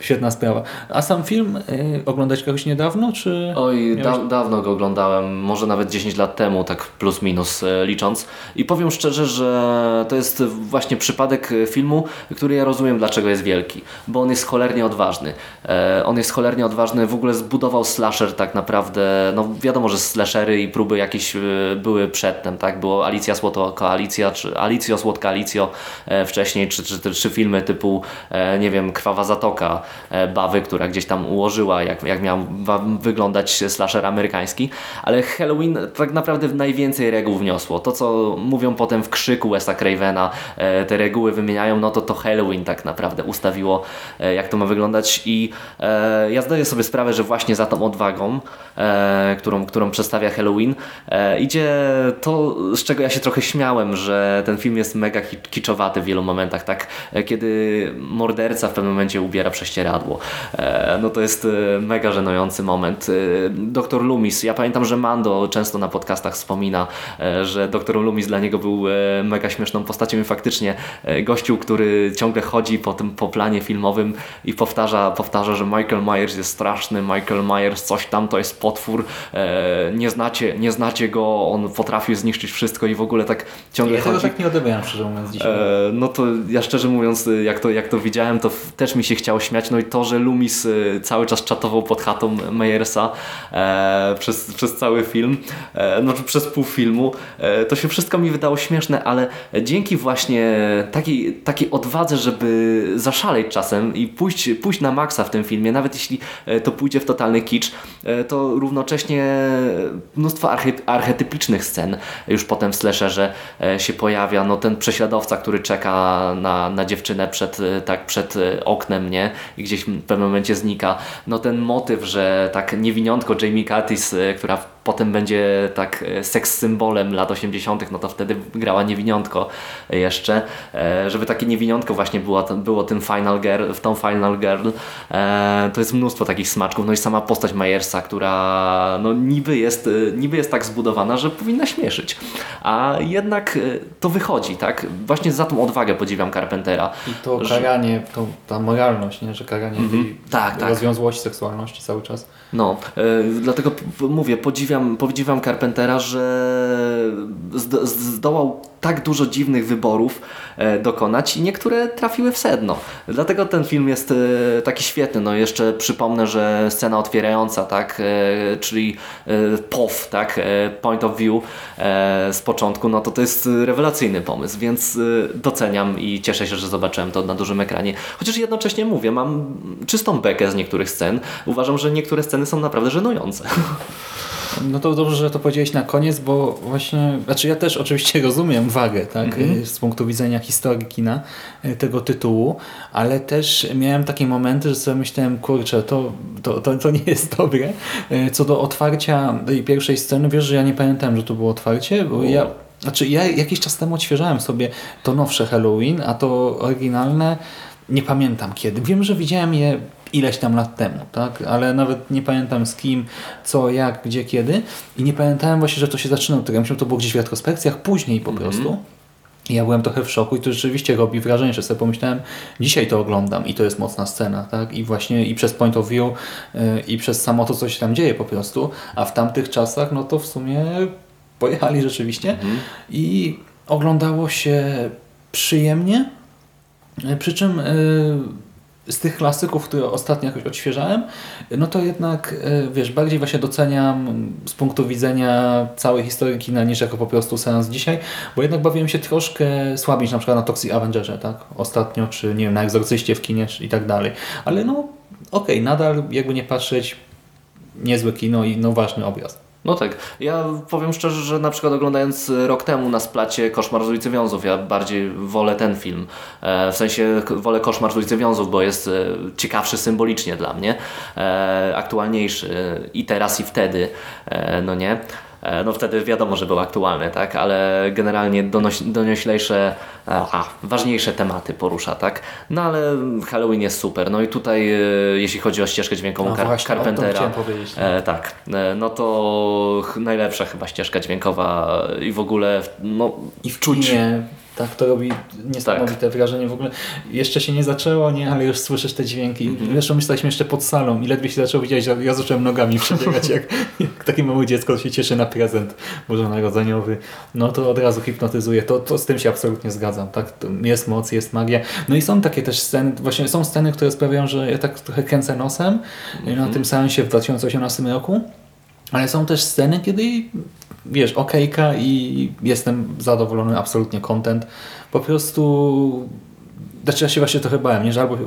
Świetna sprawa. A sam film y, oglądać kogoś niedawno, czy... Oj, da, dawno go oglądałem, może nawet 10 lat temu, tak plus minus e, licząc. I powiem szczerze, że to jest właśnie przypadek e, filmu, który ja rozumiem dlaczego jest wielki. Bo on jest cholernie odważny. E, on jest cholernie odważny, w ogóle zbudował slasher tak naprawdę. No wiadomo, że slashery i próby jakieś e, były przedtem, tak? Było Alicja Słodka Alicja, czy Alicjo Słodka Alicjo e, wcześniej, czy, czy, czy filmy typu, e, nie wiem, Krwawa Zatoka, Bawy, która gdzieś tam ułożyła, jak, jak miał wyglądać slasher amerykański, ale Halloween tak naprawdę najwięcej reguł wniosło. To, co mówią potem w krzyku Wesa Cravena, e, te reguły wymieniają, no to to Halloween tak naprawdę ustawiło, e, jak to ma wyglądać i e, ja zdaję sobie sprawę, że właśnie za tą odwagą, e, którą, którą przedstawia Halloween, e, idzie to, z czego ja się trochę śmiałem, że ten film jest mega ki- kiczowaty w wielu momentach, tak? E, Kiedy morderca w pewnym momencie ubiera prześcieradło. E, no to jest e, mega żenujący moment. E, Doktor Loomis, ja pamiętam, że Mando często na podcastach wspomina, że Doktor Loomis dla niego był mega śmieszną postacią i faktycznie gościu, który ciągle chodzi po tym po planie filmowym i powtarza, powtarza, że Michael Myers jest straszny, Michael Myers coś tam, to jest potwór, nie znacie, nie znacie go, on potrafił zniszczyć wszystko i w ogóle tak ciągle Ja tego chodzi. tak nie odebrałem, szczerze mówiąc, dzisiaj. No to ja szczerze mówiąc, jak to, jak to widziałem, to też mi się chciało śmiać, wspominać. No i to, że Loomis y, cały czas czatował pod chatą Meyersa e, przez, przez cały film, e, no czy przez pół filmu, e, to się wszystko mi wydało śmieszne, ale dzięki właśnie takiej, takiej odwadze, żeby zaszaleć czasem i pójść, pójść na maksa w tym filmie, nawet jeśli e, to pójdzie w totalny kicz, e, to równocześnie mnóstwo arche, archetypicznych scen już potem w slasherze e, się pojawia. No ten prześladowca, który czeka na, na dziewczynę przed, tak, przed oknem, nie? I gdzieś w pewnym momencie znika. No ten motyw, że tak niewiniątko Jamie Curtis, e, która potem będzie tak e, seks symbolem lat 80., no to wtedy grała niewiniątko jeszcze, e, żeby takie niewiniątko właśnie było, było tym Final Girl, w tą Final Girl, e, to jest mnóstwo takich smaczków, no i sama postać Myersa, która no niby jest, niby jest tak zbudowana, że powinna śmieszyć, a jednak to wychodzi, tak? Właśnie za tą odwagę podziwiam Carpentera. I to że- karanie, to, ta moralność, nie? że karanie tej Tak, tak. seksualności cały czas. No, dlatego mówię, podziwiam, podziwiam Carpentera, że zdo, zdołał tak dużo dziwnych wyborów e, dokonać i niektóre trafiły w sedno. Dlatego ten film jest e, taki świetny. No jeszcze przypomnę, że scena otwierająca, tak, e, czyli POV, tak, point of view z początku, no to to jest rewelacyjny pomysł, więc doceniam i cieszę się, że zobaczyłem to na dużym ekranie. Chociaż jednocześnie mówię, mam czystą bekę z niektórych scen. Uważam, że niektóre sceny są naprawdę żenujące. No to dobrze, że to powiedziałeś na koniec, bo właśnie, znaczy ja też oczywiście rozumiem wagę, tak, Mhm. y, z punktu widzenia historii kina y, tego tytułu, ale też miałem takie momenty, że sobie myślałem, kurczę, to, to, to, to nie jest dobre. Y, Co do otwarcia tej pierwszej sceny, wiesz, że ja nie pamiętałem, że to było otwarcie, bo ja, znaczy ja jakiś czas temu odświeżałem sobie to nowsze Halloween, a to oryginalne nie pamiętam kiedy. Wiem, że widziałem je ileś tam lat temu, tak? Ale nawet nie pamiętam z kim, co, jak, gdzie, kiedy. I nie pamiętałem właśnie, że to się zaczynało. Ja myślałem, to było gdzieś w retrospekcjach, później po prostu. I ja byłem trochę w szoku i to rzeczywiście robi wrażenie, że sobie pomyślałem, dzisiaj to oglądam i to jest mocna scena, tak? I właśnie i przez point of view yy, i przez samo to, co się tam dzieje po prostu, a w tamtych czasach, no to w sumie pojechali rzeczywiście i oglądało się przyjemnie, Przy czym e, z tych klasyków, które ostatnio jakoś odświeżałem, no to jednak, e, wiesz, bardziej właśnie doceniam z punktu widzenia całej historii kina niż jako po prostu seans dzisiaj, bo jednak bawiłem się troszkę słabiej na przykład na Toxic Avengerze, tak? Ostatnio, czy nie wiem, na Egzorcyście w kinie i tak dalej. Ale no, okej, nadal jakby nie patrzeć, niezłe kino i no ważny obraz. No tak. Ja powiem szczerze, że na przykład oglądając rok temu na splacie Koszmar z ulicy Wiązów, ja bardziej wolę ten film. E, w sensie wolę Koszmar z ulicy Wiązów, bo jest e, ciekawszy symbolicznie dla mnie, e, aktualniejszy i teraz i wtedy, no nie. E, No wtedy wiadomo, że był aktualny, tak, ale generalnie donoś, donioślejsze, aha, ważniejsze tematy porusza, tak. No ale Halloween jest super. No i tutaj, e, jeśli chodzi o ścieżkę dźwiękową No Car- właśnie, Carpentera, powiedzieć, no. e, tak, e, no to najlepsza chyba ścieżka dźwiękowa i w ogóle, no I w kinie tak to robi niesamowite Tak. wrażenie w ogóle. Jeszcze się nie zaczęło, nie, ale już słyszysz te dźwięki. Mhm. Zresztą myśleliśmy jeszcze pod salą i ledwie się zaczęło widzieć, ja, ja zacząłem nogami przebiegać, jak, jak takie małe dziecko się cieszy na prezent bożonarodzeniowy. No to od razu hipnotyzuje. To, to z tym się absolutnie zgadzam. Tak? Jest moc, jest magia. No i są takie też sceny, właśnie są sceny, które sprawiają, że ja tak trochę kręcę nosem Mhm. na tym seansie w 2018 roku. Ale są też sceny, kiedy wiesz, okejka i jestem zadowolony, absolutnie content. Po prostu znaczy ja się właśnie trochę bałem, nie? że albo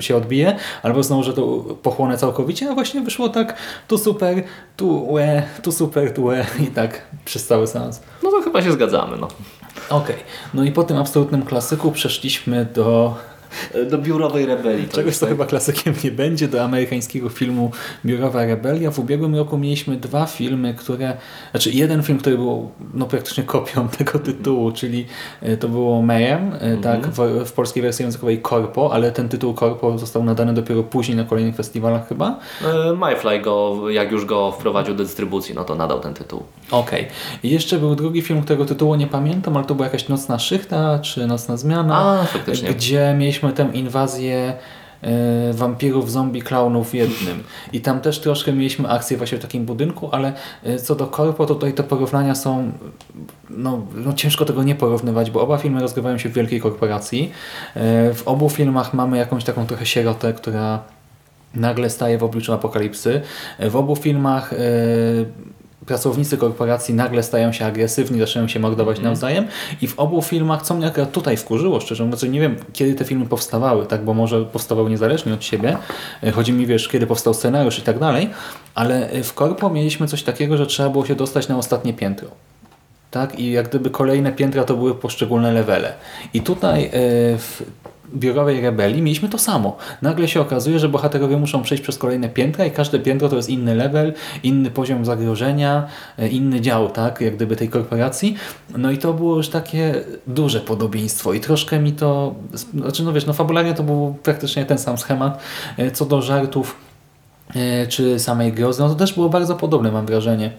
się odbije, albo znowu, że to pochłonę całkowicie, a właśnie wyszło tak, tu super, tu łe, tu super, tu łe i tak przez cały seans. no to chyba się zgadzamy, no. Okej, no i po tym absolutnym klasyku przeszliśmy do Do biurowej rebelii. to Czegoś, co tak? chyba klasykiem nie będzie, do amerykańskiego filmu Biurowa Rebelia. W ubiegłym roku mieliśmy dwa filmy, które... Znaczy jeden film, który był no, praktycznie kopią tego tytułu, czyli e, to było Mayhem, e, tak, w, w polskiej wersji językowej Corpo, ale ten tytuł Corpo został nadany dopiero później na kolejnych festiwalach chyba. E, MyFly go, jak już go wprowadził do dystrybucji, no to nadał ten tytuł. Okej. I jeszcze był drugi film, którego tytułu nie pamiętam, ale to była jakaś Nocna Szychta, czy Nocna Zmiana, A, faktycznie. gdzie mieliśmy tę inwazję e, wampirów, zombie, klaunów jednym. I tam też troszkę mieliśmy akcję właśnie w takim budynku, ale e, co do korpo, to tutaj te porównania są no, no ciężko tego nie porównywać, bo oba filmy rozgrywają się w wielkiej korporacji. E, W obu filmach mamy jakąś taką trochę sierotę, która nagle staje w obliczu apokalipsy. W obu filmach pracownicy korporacji nagle stają się agresywni, zaczynają się mordować nawzajem i w obu filmach, co mnie akurat tutaj wkurzyło, szczerze mówiąc, nie wiem kiedy te filmy powstawały, tak, bo może powstawały niezależnie od siebie, E, chodzi mi, wiesz, kiedy powstał scenariusz i tak dalej, ale e, w korpo mieliśmy coś takiego, że trzeba było się dostać na ostatnie piętro tak? I jak gdyby kolejne piętra to były poszczególne levele. I tutaj e, w biurowej rebelii mieliśmy to samo. Nagle się okazuje, że bohaterowie muszą przejść przez kolejne piętra i każde piętro to jest inny level, inny poziom zagrożenia, e, inny dział, tak? Jak gdyby tej korporacji. No i to było już takie duże podobieństwo i troszkę mi to, znaczy no wiesz, no fabularnie to był praktycznie ten sam schemat. E, Co do żartów e, czy samej grozy, no to też było bardzo podobne, mam wrażenie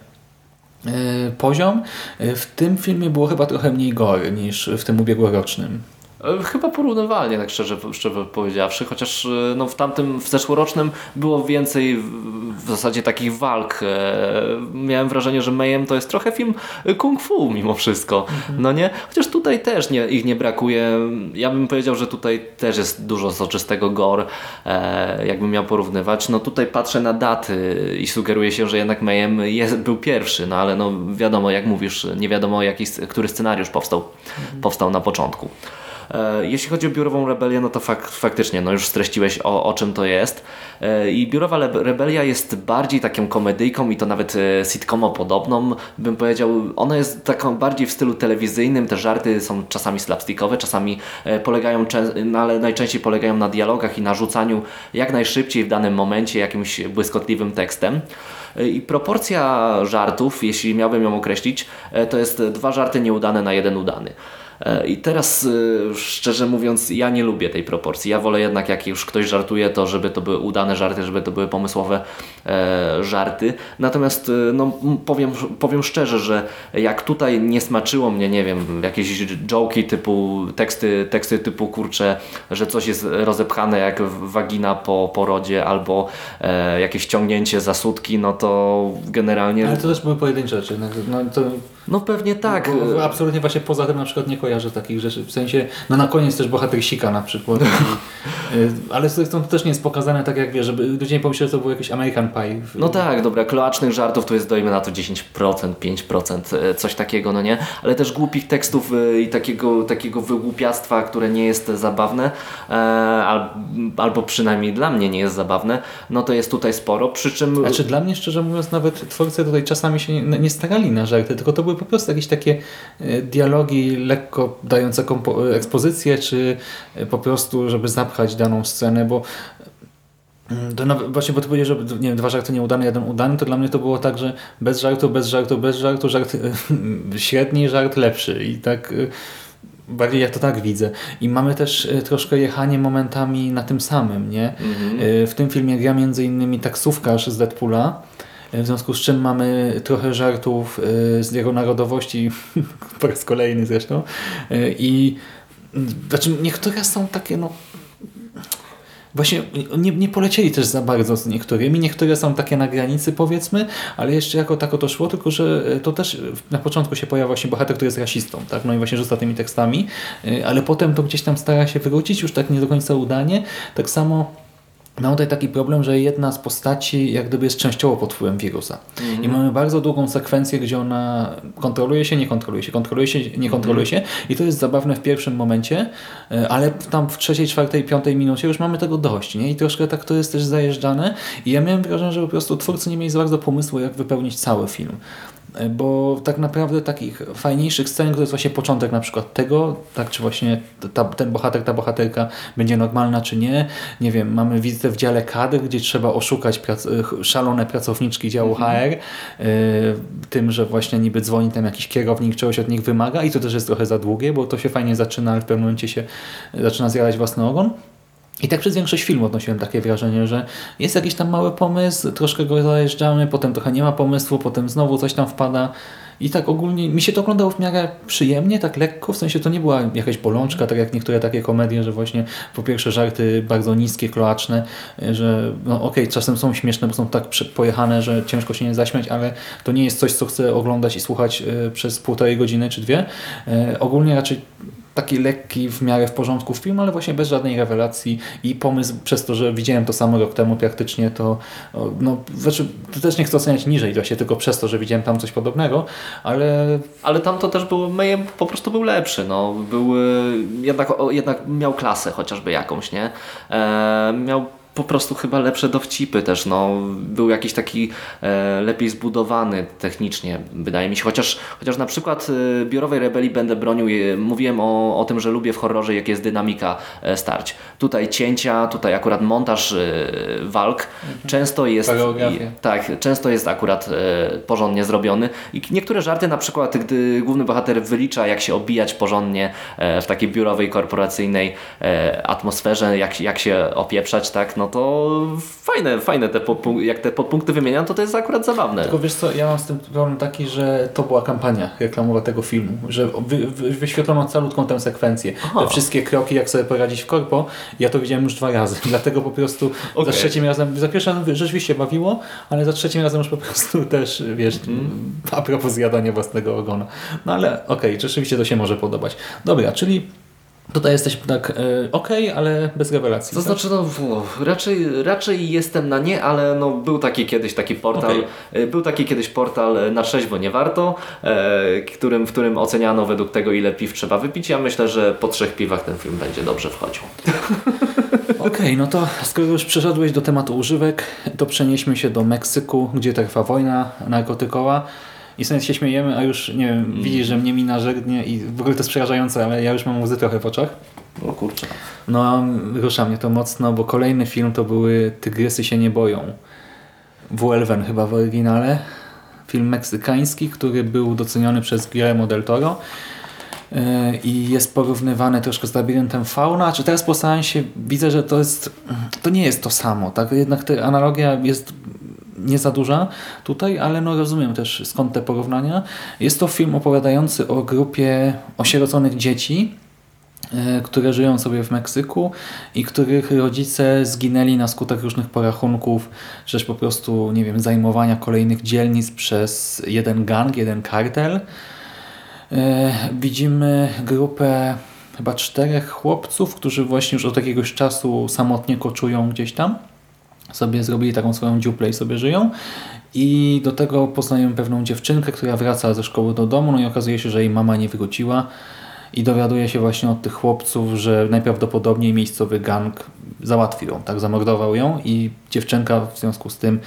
poziom. W tym filmie było chyba trochę mniej gory niż w tym ubiegłorocznym. E, Chyba porównywalnie, tak szczerze, szczerze powiedziawszy, chociaż e, no, w tamtym, w zeszłorocznym było więcej w, zasadzie takich walk. E, Miałem wrażenie, że Mayhem to jest trochę film kung fu mimo wszystko, no nie? Chociaż tutaj też nie, ich nie brakuje. Ja bym powiedział, że tutaj też jest dużo soczystego gore, jakbym miał porównywać. No tutaj patrzę na daty i sugeruje się, że jednak Mayhem jest, był pierwszy, no ale no wiadomo, jak mówisz, nie wiadomo jaki, który scenariusz powstał, powstał na początku. E, Jeśli chodzi o biurową rebelię, no to fak faktycznie, no już streściłeś o, o czym to jest. E, I biurowa rebelia jest bardziej taką komedyjką i to nawet e, sitcomo podobną, bym powiedział. Ona jest taką bardziej w stylu telewizyjnym, te żarty są czasami slapstickowe, czasami polegają, no, ale najczęściej polegają na dialogach i na rzucaniu jak najszybciej w danym momencie jakimś błyskotliwym tekstem. I proporcja żartów, jeśli miałbym ją określić, to jest dwa żarty nieudane na jeden udany. E, I teraz e, szczerze mówiąc, ja nie lubię tej proporcji. Ja wolę jednak, jak już ktoś żartuje, to żeby to były udane żarty, żeby to były pomysłowe e, żarty. Natomiast no, powiem, powiem szczerze, że jak tutaj nie smaczyło mnie, nie wiem, jakieś joki typu, teksty, teksty typu kurcze, że coś jest rozepchane jak wagina po porodzie albo jakieś ciągnięcie za sutki, no to generalnie. Ale to też były pojedyncze rzeczy. No, no, to, No pewnie tak. bo, absolutnie właśnie poza tym na przykład nie kojarzę takich rzeczy. W sensie, no na koniec też bohater sika na przykład. I, y, ale zresztą to też nie jest pokazane tak jak wiesz, żeby ludzie nie pomyśleli, że to był jakiś American Pie. No tak, dobra, kloacznych żartów to jest dojmy na to 10%, 5%, e, coś takiego, no nie? Ale też głupich tekstów e, i takiego, takiego wygłupiastwa, które nie jest zabawne, e, al, albo przynajmniej dla mnie nie jest zabawne, no to jest tutaj sporo, przy czym... Znaczy dla mnie szczerze mówiąc nawet twórcy tutaj czasami się nie, nie starali na żarty, tylko to były po prostu jakieś takie e, dialogi lekko dające kompo- ekspozycję, czy e, po prostu żeby zapchać daną scenę, bo mm, to nawet, właśnie bo ty powiedziałeś, że nie wiem, dwa żarty nieudane, jeden udany, to dla mnie to było tak, że bez żartu, bez żartu, bez żartu, żart średni, żart lepszy i tak e, bardziej ja to tak widzę. I mamy też e, troszkę jechanie momentami na tym samym, nie? E, W tym filmie gra między innymi taksówkarz z Deadpoola, e, w związku z czym mamy trochę żartów e, z jego narodowości, po raz kolejny zresztą. E, I znaczy niektóre są takie, no Właśnie nie, nie polecieli też za bardzo z niektórymi. Niektóre są takie na granicy powiedzmy, ale jeszcze jako tako to szło, tylko że to też na początku się pojawia właśnie bohater, który jest rasistą, tak? No i właśnie rzuca tymi tekstami, e, ale potem to gdzieś tam stara się wrócić, już tak nie do końca udanie. Tak samo Mam tutaj taki problem, że jedna z postaci jak gdyby jest częściowo pod wpływem wirusa. I mamy bardzo długą sekwencję, gdzie ona kontroluje się, nie kontroluje się, kontroluje się, nie kontroluje się. I to jest zabawne w pierwszym momencie, e, ale tam w trzeciej, czwartej, piątej minucie już mamy tego dość. Nie? I troszkę tak to jest też zajeżdżane. I ja miałem wrażenie, że po prostu twórcy nie mieli za bardzo pomysłu, jak wypełnić cały film. E, Bo tak naprawdę takich fajniejszych scen, to jest właśnie początek na przykład tego, tak czy właśnie ta, ten bohater, ta bohaterka będzie normalna czy nie. Nie wiem, mamy wizytę w dziale kadr, gdzie trzeba oszukać prac ch- szalone pracowniczki działu HR y, tym, że właśnie niby dzwoni tam jakiś kierownik, czegoś od nich wymaga i to też jest trochę za długie, bo to się fajnie zaczyna, ale w pewnym momencie się zaczyna zjadać własny ogon. I tak przez większość filmu odnosiłem takie wrażenie, że jest jakiś tam mały pomysł, troszkę go zajeżdżamy, potem trochę nie ma pomysłu, potem znowu coś tam wpada I tak ogólnie mi się to oglądało w miarę przyjemnie, tak lekko, w sensie to nie była jakaś bolączka, tak jak niektóre takie komedie, że właśnie po pierwsze żarty bardzo niskie, kloaczne, że no okej, czasem są śmieszne, bo są tak pojechane, że ciężko się nie zaśmiać, ale to nie jest coś, co chcę oglądać i słuchać e, przez półtorej godziny czy dwie. E, Ogólnie raczej taki lekki, w miarę w porządku film, ale właśnie bez żadnej rewelacji i pomysł przez to, że widziałem to samo rok temu praktycznie, to no, znaczy, to też nie chcę oceniać niżej właśnie tylko przez to, że widziałem tam coś podobnego, ale Ale tam to też był, Mayhem po prostu był lepszy, no. Był, jednak, jednak miał klasę chociażby jakąś, nie? E, miał po prostu chyba lepsze dowcipy też, no. Był jakiś taki e, lepiej zbudowany technicznie, wydaje mi się. Chociaż, chociaż na przykład e, Biurowej Rebelii będę bronił, e, mówiłem o, o tym, że lubię w horrorze, jak jest dynamika e, starć. Tutaj cięcia, tutaj akurat montaż e, walk często jest... Tak, często jest akurat e, porządnie zrobiony i niektóre żarty na przykład, gdy główny bohater wylicza jak się obijać porządnie w takiej biurowej, korporacyjnej atmosferze, jak, jak się opieprzać, tak, no to fajne, fajne te jak te podpunkty wymieniam, to to jest akurat zabawne. Tylko wiesz co, ja mam z tym problem taki, że to była kampania reklamowa tego filmu, że wy, wy, wyświetlono calutką tę sekwencję. Te wszystkie kroki, jak sobie poradzić w korpo, ja to widziałem już dwa razy, dlatego po prostu Okej. za trzecim razem, za pierwszym razem rzeczywiście bawiło, ale za trzecim razem już po prostu też, wiesz, a propos zjadania własnego ogona. No ale okej, rzeczywiście to się może podobać. Dobra, czyli tutaj jesteśmy tak e, okej, ale bez rewelacji. To tak? znaczy, no, w- raczej, raczej jestem na nie, ale no, był taki kiedyś taki portal, Okej. e, był taki kiedyś portal e, na trzeźwo nie warto, którym, w którym oceniano według tego ile piw trzeba wypić. Ja myślę, że po trzech piwach ten film będzie dobrze wchodził. Okej, no to skoro już przeszedłeś do tematu używek, to przenieśmy się do Meksyku, gdzie trwa wojna narkotykowa. I sobie się śmiejemy, a już nie wiem, widzisz, że mnie mina żegnie i w ogóle to jest przerażające, ale ja już mam łzy trochę w oczach. O kurczę. No, rusza mnie to mocno, bo kolejny film to były Tygrysy się nie boją. Vuelven chyba w oryginale. Film meksykański, który był doceniony przez Guillermo del Toro Yy, i jest porównywany troszkę z labiryntem fauna, czy teraz po seansie widzę, że to jest to nie jest to samo, tak? Jednak ta analogia jest nie za duża tutaj, ale no rozumiem też skąd te porównania. Jest to film opowiadający o grupie osieroconych dzieci, e, które żyją sobie w Meksyku i których rodzice zginęli na skutek różnych porachunków, też po prostu, nie wiem, zajmowania kolejnych dzielnic przez jeden gang, jeden kartel. E, Widzimy grupę chyba czterech chłopców, którzy właśnie już od jakiegoś czasu samotnie koczują gdzieś tam. Sobie zrobili taką swoją dziuplę i sobie żyją. I do tego poznają pewną dziewczynkę, która wraca ze szkoły do domu, no i okazuje się, że jej mama nie wróciła. I dowiaduje się właśnie od tych chłopców, że najprawdopodobniej miejscowy gang załatwił ją, tak, zamordował ją i dziewczynka w związku z tym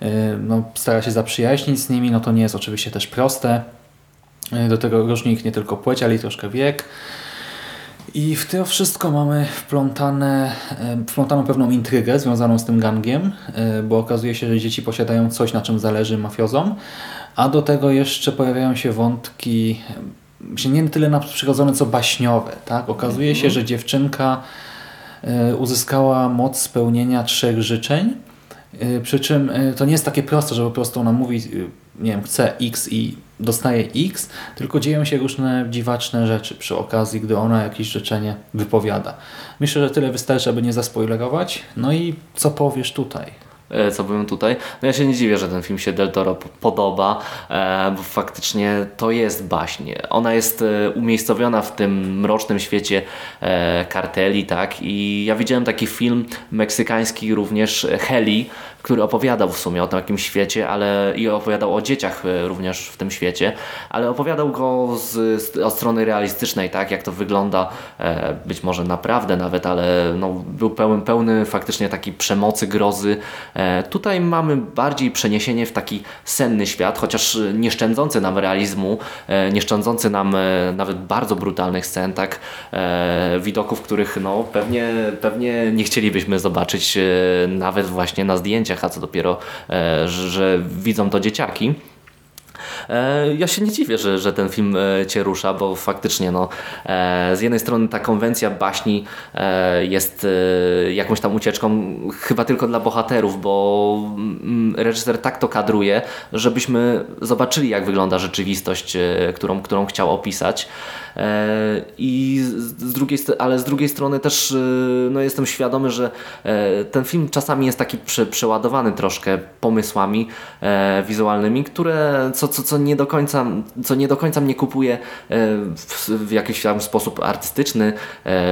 e, no, stara się zaprzyjaźnić z nimi, no to nie jest oczywiście też proste. E, Do tego różni ich nie tylko płeć, ale i troszkę wiek. I w to wszystko mamy wplątane, wplątaną pewną intrygę związaną z tym gangiem, e, bo okazuje się, że dzieci posiadają coś, na czym zależy mafiozom, a do tego jeszcze pojawiają się wątki nie tyle nadprzyrodzone, co baśniowe. Tak? Okazuje się, że dziewczynka e, uzyskała moc spełnienia trzech życzeń, e, przy czym to nie jest takie proste, że po prostu ona mówi, nie wiem, chce X i dostaje X, tylko dzieją się różne dziwaczne rzeczy przy okazji, gdy ona jakieś życzenie wypowiada. Myślę, że tyle wystarczy, aby nie zaspoilerować. No i co powiesz tutaj? e, co powiem tutaj. No ja się nie dziwię, że ten film się Del Toro podoba, e, bo faktycznie to jest baśń. Ona jest e, umiejscowiona w tym mrocznym świecie karteli, tak? I ja widziałem taki film meksykański również, Heli, który opowiadał w sumie o takim świecie, ale i opowiadał o dzieciach e, również w tym świecie, ale opowiadał go z, z od strony realistycznej, tak? Jak to wygląda, e, być może naprawdę nawet, ale no, był pełny, pełny faktycznie takiej przemocy, grozy. E, tutaj mamy bardziej przeniesienie w taki senny świat, chociaż e, nie szczędzący nam realizmu, e, nam e, nawet bardzo brutalnych scen, tak? Widoków, których no, pewnie, pewnie nie chcielibyśmy zobaczyć nawet właśnie na zdjęciach, a co dopiero, e, że, widzą to dzieciaki. E, Ja się nie dziwię, że, że ten film e, Cię rusza, bo faktycznie no, z jednej strony ta konwencja baśni jest jakąś tam ucieczką chyba tylko dla bohaterów, bo mm, reżyser tak to kadruje, żebyśmy zobaczyli jak wygląda rzeczywistość, którą, którą chciał opisać. E, I z drugiej, ale z drugiej strony też e, no, jestem świadomy, że e, ten film czasami jest taki prze, przeładowany troszkę pomysłami wizualnymi, które co, co, co, nie do końca, co nie do końca mnie kupuje w, w jakiś tam sposób artystyczny,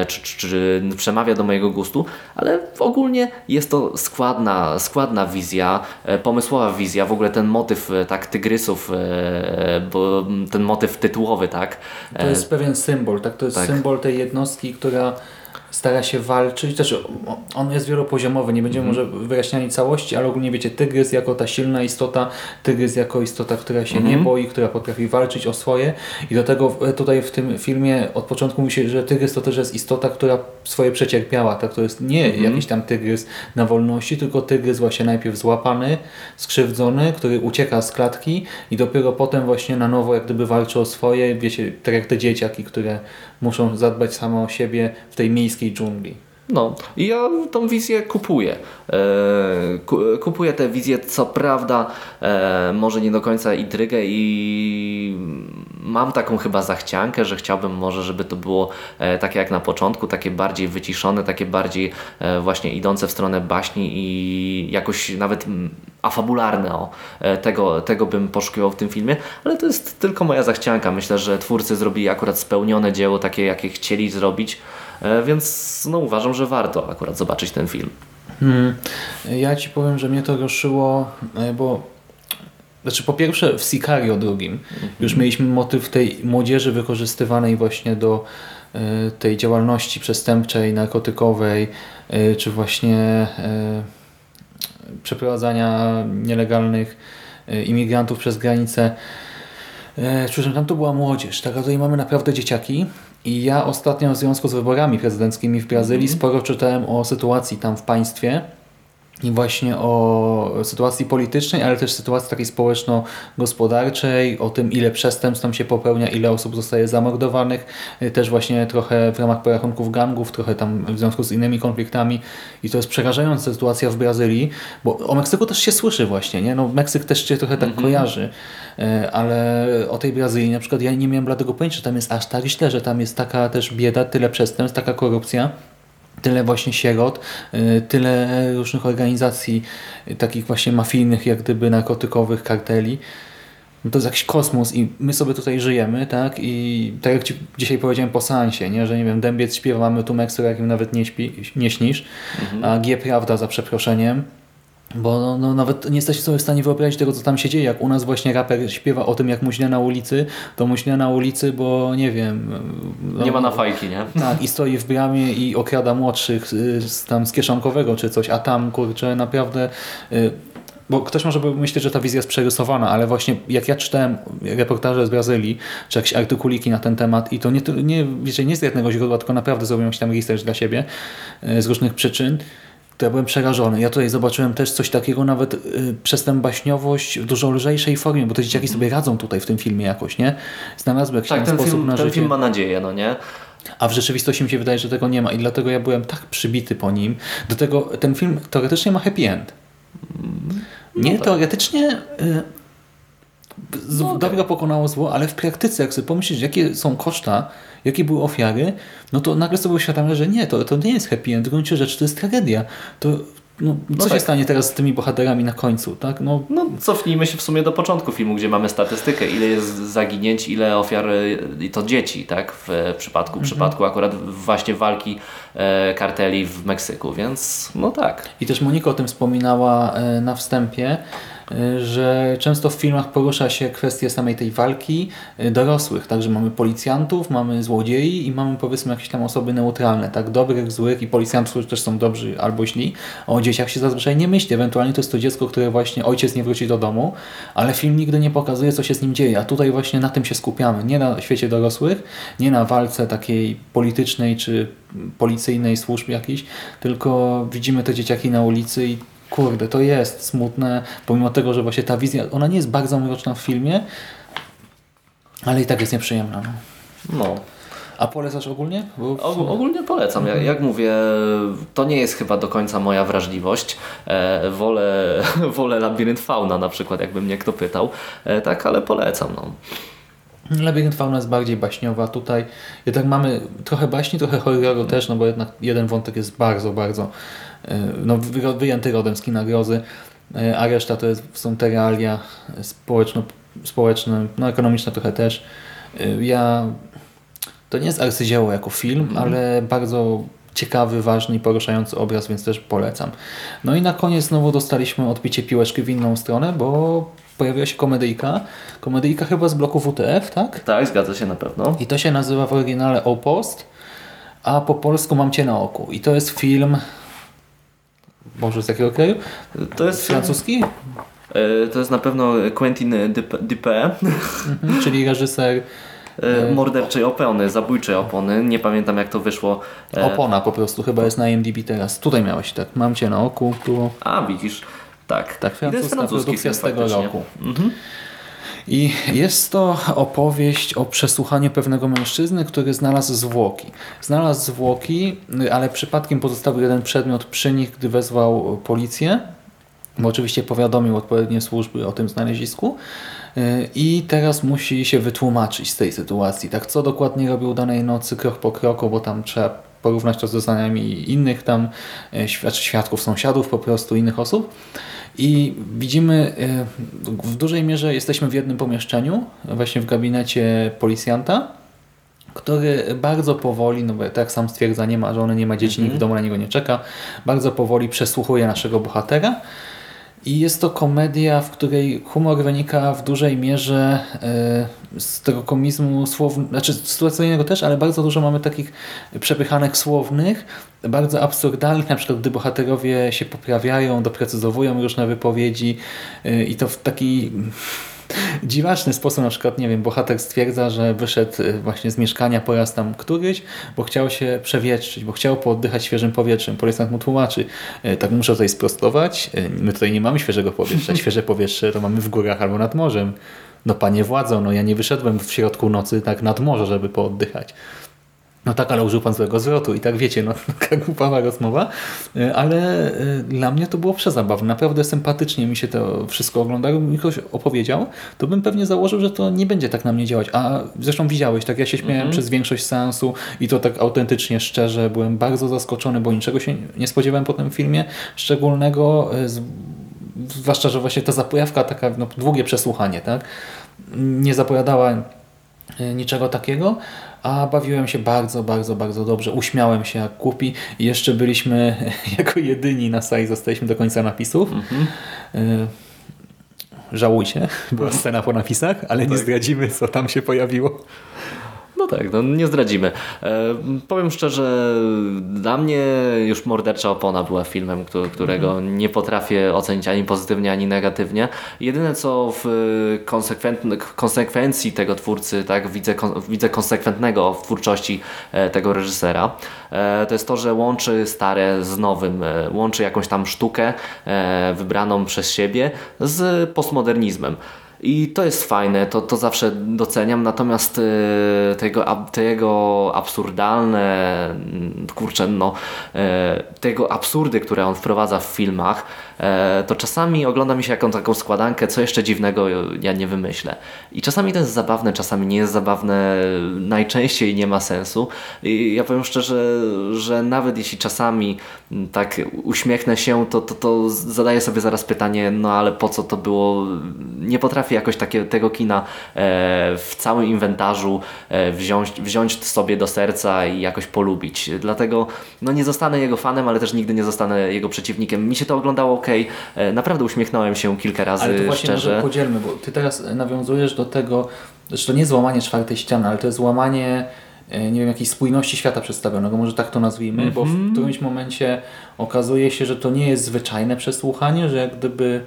czy, czy, czy przemawia do mojego gustu, ale ogólnie jest to składna, składna wizja, pomysłowa wizja, w ogóle ten motyw tak tygrysów, bo ten motyw tytułowy, tak? To jest pewien symbol, tak? To jest tak. symbol tej jednostki, która stara się walczyć. Też on jest wielopoziomowy, nie będziemy Mhm. może wyjaśniali całości, ale ogólnie wiecie, tygrys jako ta silna istota, tygrys jako istota, która się Mhm. nie boi, która potrafi walczyć o swoje i do tego w- tutaj w tym filmie od początku mówi się, że tygrys to też jest istota, która swoje przecierpiała, tak? To jest nie Mhm. jakiś tam tygrys na wolności, tylko tygrys właśnie najpierw złapany, skrzywdzony, który ucieka z klatki i dopiero potem właśnie na nowo jak gdyby walczy o swoje, wiecie, tak jak te dzieciaki, które muszą zadbać same o siebie w tej miejskiej dżungli. No, i ja tą wizję kupuję. E, ku, kupuję tę wizję, co prawda, e, może nie do końca intrygę i mam taką chyba zachciankę, że chciałbym może, żeby to było e, takie jak na początku, takie bardziej wyciszone, takie bardziej właśnie idące w stronę baśni i jakoś nawet mm, afabularne. O, tego, tego bym poszukiwał w tym filmie, ale to jest tylko moja zachcianka. Myślę, że twórcy zrobili akurat spełnione dzieło, takie jakie chcieli zrobić. E, Więc no, uważam, że warto akurat zobaczyć ten film. Hmm. Ja Ci powiem, że mnie to ruszyło, e, bo znaczy po pierwsze w Sicario drugim już mieliśmy motyw tej młodzieży wykorzystywanej właśnie do e, tej działalności przestępczej, narkotykowej, czy właśnie przeprowadzania nielegalnych imigrantów przez granicę. Czym tam to była młodzież, tak? A tutaj mamy naprawdę dzieciaki. I ja ostatnio w związku z wyborami prezydenckimi w Brazylii sporo czytałem o sytuacji tam w państwie właśnie o sytuacji politycznej, ale też sytuacji takiej społeczno-gospodarczej, o tym ile przestępstw tam się popełnia, ile osób zostaje zamordowanych, y, też właśnie trochę w ramach porachunków gangów, trochę tam w związku z innymi konfliktami. I to jest przerażająca sytuacja w Brazylii, bo o Meksyku też się słyszy właśnie, nie? No Meksyk też się trochę tak kojarzy, y, ale o tej Brazylii na przykład ja nie miałem bladego pojęcia, że tam jest aż tak źle, że tam jest taka też bieda, tyle przestępstw, taka korupcja, tyle właśnie sierot, y, tyle różnych organizacji y, takich właśnie mafijnych, jak gdyby narkotykowych, karteli. No to jest jakiś kosmos i my sobie tutaj żyjemy, tak? I tak jak Ci dzisiaj powiedziałem po seansie, nie? że nie wiem, dębiec śpiewa, mamy tu Meksy, jakim nawet nie, śpi, nie śnisz, a G prawda za przeproszeniem. Bo no, no, nawet nie jesteście sobie w stanie wyobrazić tego, co tam się dzieje. Jak u nas właśnie raper śpiewa o tym, jak mu źle na ulicy, to mu źle na ulicy, bo nie wiem... No, Nie ma na fajki, nie? tak, i stoi w bramie i okrada młodszych y, z, tam z kieszonkowego czy coś, a tam kurczę naprawdę... y, Bo ktoś może by myśleć, że ta wizja jest przerysowana, ale właśnie jak ja czytałem reportaże z Brazylii, czy jakieś artykuliki na ten temat i to nie, nie, wiecie, nie z jednego źródła, tylko naprawdę zrobiłem jakiś tam research dla siebie y, z różnych przyczyn, to ja byłem przerażony. Ja tutaj zobaczyłem też coś takiego, nawet y, przez tę baśniowość w dużo lżejszej formie, bo te dzieciaki sobie radzą tutaj w tym filmie jakoś, nie? Znalazły jakiś Tak, ten sposób film, na ten życie. film ma nadzieję, no nie? A w rzeczywistości mi się wydaje, że tego nie ma i dlatego ja byłem tak przybity po nim. Do tego ten film teoretycznie ma happy end. Nie, teoretycznie y, z, dobro pokonało zło, ale w praktyce, jak sobie pomyślisz, jakie są koszta, jakie były ofiary, no to nagle sobie uświadamiasz, że nie, to, to nie jest happy end. W gruncie rzeczy to jest tragedia. To, no, co się tak. stanie teraz z tymi bohaterami na końcu? Tak? No, No cofnijmy się w sumie do początku filmu, gdzie mamy statystykę, ile jest zaginięć, ile ofiar i to dzieci, tak? W przypadku, w przypadku akurat właśnie walki e, karteli w Meksyku, więc no tak. I też Monika o tym wspominała e, na wstępie, że często w filmach porusza się kwestie samej tej walki e, dorosłych, także mamy policjantów, mamy złodziei i mamy powiedzmy jakieś tam osoby neutralne, tak, dobrych, złych i policjantów, którzy też są dobrzy albo źli. O dzieciach się zazwyczaj nie myśli, ewentualnie to jest to dziecko, które właśnie ojciec nie wróci do domu, ale film nigdy nie pokazuje, co się z nim dzieje, a tutaj właśnie na tym się skupiamy, nie na świecie dorosłych, nie na walce takiej politycznej czy policyjnej służb jakiejś, tylko widzimy te dzieciaki na ulicy i kurde, to jest smutne, pomimo tego, że właśnie ta wizja, ona nie jest bardzo mroczna w filmie, ale i tak jest nieprzyjemna. No. No. A polecasz ogólnie? W ogólnie polecam. Jak, jak mówię, to nie jest chyba do końca moja wrażliwość. E, wolę, wolę labirynt fauna na przykład, jakby mnie kto pytał. E, tak, ale polecam. No. Labirynt fauna jest bardziej baśniowa. Tutaj jednak mamy trochę baśni, trochę horroru też, no bo jednak jeden wątek jest bardzo, bardzo e, no, wy- wyjęty rodem z kina grozy, e, a reszta to jest, są te realia społeczno, społeczne, no ekonomiczne trochę też. E, Ja to nie jest arcydzieło jako film, ale bardzo ciekawy, ważny i poruszający obraz, więc też polecam. No i na koniec znowu dostaliśmy odbicie piłeczki w inną stronę, bo pojawiła się komedyjka. Komedyjka chyba z bloku WTF, tak? Tak, zgadza się na pewno. I to się nazywa w oryginale O Post, a po polsku Mam Cię na oku. I to jest film... Boże, z jakiego kraju? To jest, Francuski? e, to jest na pewno Quentin Dupé, Mhm, czyli reżyser e, morderczej opony, zabójczej opony. Nie pamiętam jak to wyszło. E, Opona po prostu, chyba jest na IMDb teraz. Tutaj miałeś tak, Mam Cię na oku, tu... A, widzisz. Tak, Tak, I to jest francuska francuski produkcja z tego roku. I jest to opowieść o przesłuchaniu pewnego mężczyzny, który znalazł zwłoki. Znalazł zwłoki, ale przypadkiem pozostawił jeden przedmiot przy nich, gdy wezwał policję, bo oczywiście powiadomił odpowiednie służby o tym znalezisku Yy, i teraz musi się wytłumaczyć z tej sytuacji. Tak, co dokładnie robił danej nocy, krok po kroku, bo tam trzeba porównać to z zeznaniami innych tam świad- świadków, sąsiadów po prostu, innych osób. I widzimy, e, w dużej mierze jesteśmy w jednym pomieszczeniu, właśnie w gabinecie policjanta, który bardzo powoli, no bo tak sam stwierdza, nie ma żony, nie ma dzieci, nikt w domu na niego nie czeka, bardzo powoli przesłuchuje naszego bohatera. I jest to komedia, w której humor wynika w dużej mierze e, z tego komizmu słownego, znaczy sytuacyjnego też, ale bardzo dużo mamy takich przepychanek słownych, bardzo absurdalnych, na przykład gdy bohaterowie się poprawiają, doprecyzowują różne wypowiedzi e, i to w taki dziwaczny sposób, na przykład, nie wiem, bohater stwierdza, że wyszedł e, właśnie z mieszkania po raz tam któryś, bo chciał się przewietrzyć, bo chciał pooddychać świeżym powietrzem. Policjant mu tłumaczy, e, tak muszę tutaj sprostować, e, my tutaj nie mamy świeżego powietrza, świeże powietrze to mamy w górach albo nad morzem. No panie władzo, no ja nie wyszedłem w środku nocy tak nad morze, żeby pooddychać. No tak, ale użył pan złego zwrotu i tak wiecie, no taka głupawa rozmowa, E, ale e, dla mnie to było przezabawne. Naprawdę sympatycznie mi się to wszystko oglądało. Gdyby mi ktoś opowiedział, to bym pewnie założył, że to nie będzie tak na mnie działać. A zresztą widziałeś, tak ja się śmiałem przez większość seansu i to tak autentycznie, szczerze, byłem bardzo zaskoczony, bo niczego się nie spodziewałem po tym filmie szczególnego, e, zwłaszcza, że właśnie ta zapojawka, taka no, długie przesłuchanie, tak, nie zapowiadała niczego takiego, a bawiłem się bardzo, bardzo, bardzo dobrze. Uśmiałem się jak kupi i jeszcze byliśmy jako jedyni na sali, zostaliśmy do końca napisów. E, Żałujcie, była scena po napisach, ale nie zdradzimy, co tam się pojawiło. No tak, no nie zdradzimy. E, powiem szczerze, dla mnie już Mordercza Opona była filmem, któ- którego nie potrafię ocenić ani pozytywnie, ani negatywnie. Jedyne co w konsekwent- konsekwencji tego twórcy, tak, widzę, widzę konsekwentnego w twórczości e, tego reżysera, e, to jest to, że łączy stare z nowym, e, łączy jakąś tam sztukę e, wybraną przez siebie z postmodernizmem. I to jest fajne, to, to zawsze doceniam, natomiast e, tego, ab- tego absurdalne, mm, kurczę, no, e, tego absurdy, które on wprowadza w filmach, to czasami ogląda mi się jaką taką składankę, co jeszcze dziwnego ja nie wymyślę. I czasami to jest zabawne, czasami nie jest zabawne, najczęściej nie ma sensu. I ja powiem szczerze, że nawet jeśli czasami mm, tak uśmiechnę się, to, to, to zadaję sobie zaraz pytanie, no ale po co to było? Nie potrafię jakoś takie, tego kina e, w całym inwentarzu e, wziąć, wziąć sobie do serca i jakoś polubić. Dlatego no nie zostanę jego fanem, ale też nigdy nie zostanę jego przeciwnikiem. Mi się to oglądało ok, e, naprawdę uśmiechnąłem się kilka razy Ale to właśnie szczerze. może podzielmy, bo ty teraz nawiązujesz do tego, że to nie jest łamanie czwartej ściany, ale to jest łamanie e, nie wiem, jakiejś spójności świata przedstawionego, może tak to nazwijmy, bo Mhm. w którymś momencie okazuje się, że to nie jest zwyczajne przesłuchanie, że jak gdyby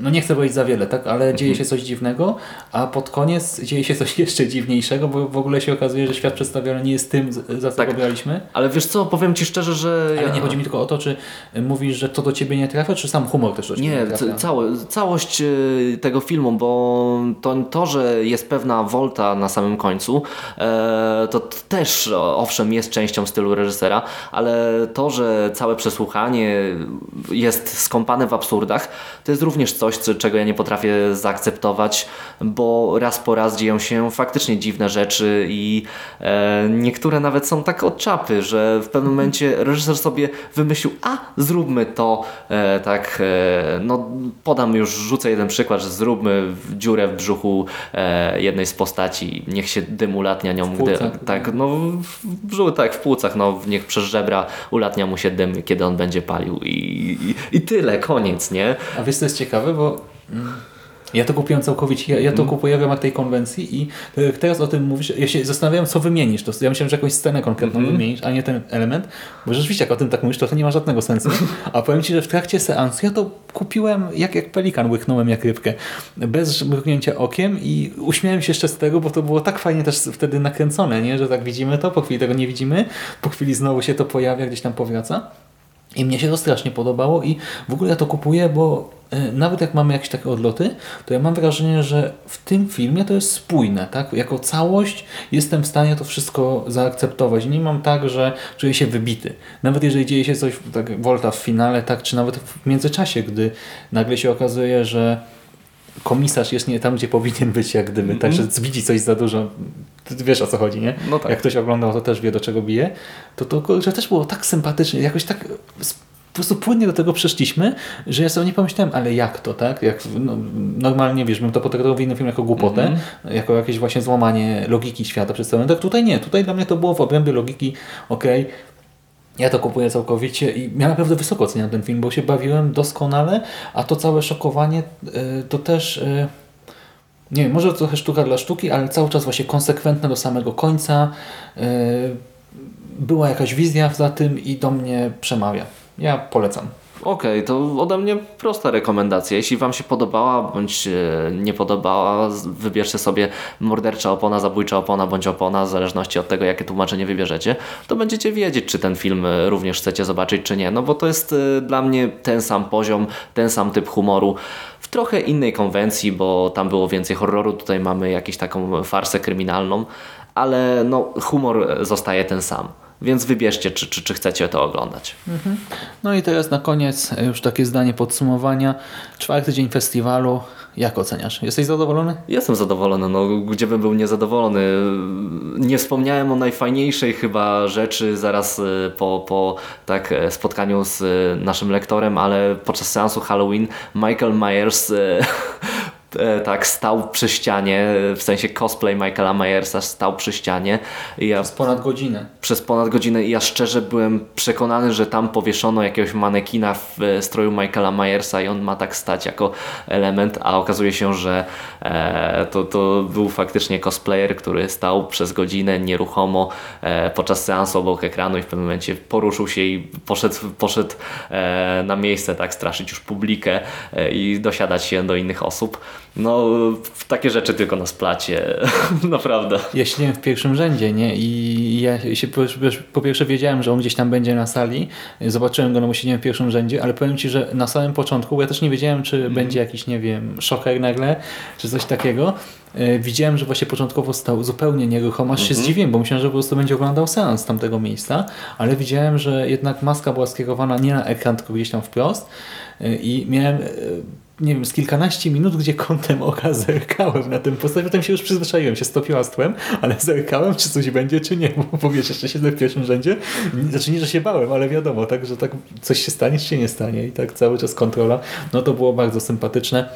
no nie chcę powiedzieć za wiele, tak, ale dzieje się coś dziwnego, a pod koniec dzieje się coś jeszcze dziwniejszego, bo w ogóle się okazuje, że świat przedstawiony nie jest tym, za co Tak. go braliśmy. Ale wiesz co, powiem Ci szczerze, że... Ale ja- nie chodzi mi tylko o to, czy mówisz, że to do ciebie nie trafia, czy sam humor też do ciebie nie, Nie, trafia? całe, całość y, tego filmu, bo to, to, że jest pewna wolta na samym końcu, e, to też owszem jest częścią stylu reżysera, ale to, że całe przesłuchanie jest skąpane w absurdach, to jest również coś, co, czego ja nie potrafię zaakceptować, bo raz po raz dzieją się faktycznie dziwne rzeczy i e, niektóre nawet są tak od czapy, że w pewnym momencie reżyser sobie wymyślił, a zróbmy to, e, tak, e, no podam już, rzucę jeden przykład, że zróbmy dziurę w brzuchu e, jednej z postaci, niech się dym ulatnia nią, gdy, płucach. tak, no w brzuchu, tak, w płucach, no niech przez żebra ulatnia mu się dym, kiedy on będzie palił i, i, i tyle, koniec, nie? A wiesz co jest ciekawe, bo mm, ja to kupiłem całkowicie, ja, ja to kupuję w ramach tej konwencji i tak teraz o tym mówisz, ja się zastanawiałem co wymienisz, to ja myślałem, że jakąś scenę konkretną wymienisz, a nie ten element, bo rzeczywiście jak o tym tak mówisz, to to nie ma żadnego sensu, a powiem Ci, że w trakcie seansu ja to kupiłem jak, jak pelikan, łyknąłem jak rybkę, bez mrugnięcia okiem i uśmiałem się jeszcze z tego, bo to było tak fajnie też wtedy nakręcone, nie? że tak widzimy to, po chwili tego nie widzimy, po chwili znowu się to pojawia, gdzieś tam powraca. I mnie się to strasznie podobało i w ogóle ja to kupuję, bo e, nawet jak mamy jakieś takie odloty, to ja mam wrażenie, że w tym filmie to jest spójne, tak? Jako całość jestem w stanie to wszystko zaakceptować. Nie mam tak, że czuję się wybity. Nawet jeżeli dzieje się coś, tak Volta w finale, tak, czy nawet w międzyczasie, gdy nagle się okazuje, że komisarz jest nie tam, gdzie powinien być, jak gdyby, także widzi coś za dużo. Ty wiesz o co chodzi, nie? No tak. Jak ktoś oglądał, to też wie do czego bije. To to kurczę, też było tak sympatycznie, jakoś tak po prostu płynnie do tego przeszliśmy, że ja sobie nie pomyślałem, ale jak to, tak? Jak, no, normalnie, wiesz, bym to potraktował w innym filmie jako głupotę, jako jakieś właśnie złamanie logiki świata przedstawione. Tak tutaj nie. Tutaj dla mnie to było w obrębie logiki, okej, ja to kupuję całkowicie i ja naprawdę wysoko oceniam ten film, bo się bawiłem doskonale, a to całe szokowanie y, to też... y, nie wiem, może trochę sztuka dla sztuki, ale cały czas właśnie konsekwentne do samego końca. y, Była jakaś wizja za tym i do mnie przemawia. Ja polecam. Okej, to ode mnie prosta rekomendacja. Jeśli Wam się podobała bądź e, nie podobała, wybierzcie sobie mordercza opona, zabójcza opona bądź opona, w zależności od tego, jakie tłumaczenie wybierzecie, to będziecie wiedzieć, czy ten film e, również chcecie zobaczyć, czy nie. No bo to jest e, dla mnie ten sam poziom, ten sam typ humoru. W trochę innej konwencji, bo tam było więcej horroru, tutaj mamy jakąś taką farsę kryminalną, ale no, humor zostaje ten sam. Więc wybierzcie, czy, czy, czy chcecie to oglądać. No i teraz na koniec już takie zdanie podsumowania. Czwarty dzień festiwalu. Jak oceniasz? Jesteś zadowolony? Jestem zadowolony, no gdzie bym był niezadowolony. Nie wspomniałem o najfajniejszej chyba rzeczy zaraz y, po, po tak e, spotkaniu z y, naszym lektorem, ale podczas seansu Halloween Michael Myers y, tak stał przy ścianie, w sensie cosplay Michaela Myersa stał przy ścianie. I ja Z ponad godzinę. przez ponad godzinę i ja szczerze byłem przekonany, że tam powieszono jakiegoś manekina w e, stroju Michaela Myersa i on ma tak stać jako element, a okazuje się, że e, to, to był faktycznie cosplayer, który stał przez godzinę nieruchomo e, podczas seansu obok ekranu i w pewnym momencie poruszył się i poszedł, poszedł e, na miejsce, tak, straszyć już publikę e, i dosiadać się do innych osób. No, takie rzeczy tylko na splacie, naprawdę. Ja siedziałem w pierwszym rzędzie, nie? I ja się po, po pierwsze wiedziałem, że on gdzieś tam będzie na sali. Zobaczyłem go, no bo siedziałem w pierwszym rzędzie, ale powiem Ci, że na samym początku, bo ja też nie wiedziałem, czy będzie jakiś, nie wiem, szoker nagle, czy coś takiego. E, Widziałem, że właśnie początkowo stał zupełnie nieruchomo, aż się zdziwiłem, bo myślałem, że po prostu będzie oglądał seans z tamtego miejsca, ale widziałem, że jednak maska była skierowana nie na ekran, tylko gdzieś tam wprost E, i miałem e, nie wiem, z kilkanaście minut, gdzie kątem oka zerkałem na tym postaci. Potem się już przyzwyczaiłem, się stopiła z tłem, ale zerkałem, czy coś będzie, czy nie. Bo, bo wiesz, jeszcze siedzę w pierwszym rzędzie. Znaczy nie, że się bałem, ale wiadomo, tak, że tak coś się stanie, czy się nie stanie. I tak cały czas kontrola. No to było bardzo sympatyczne.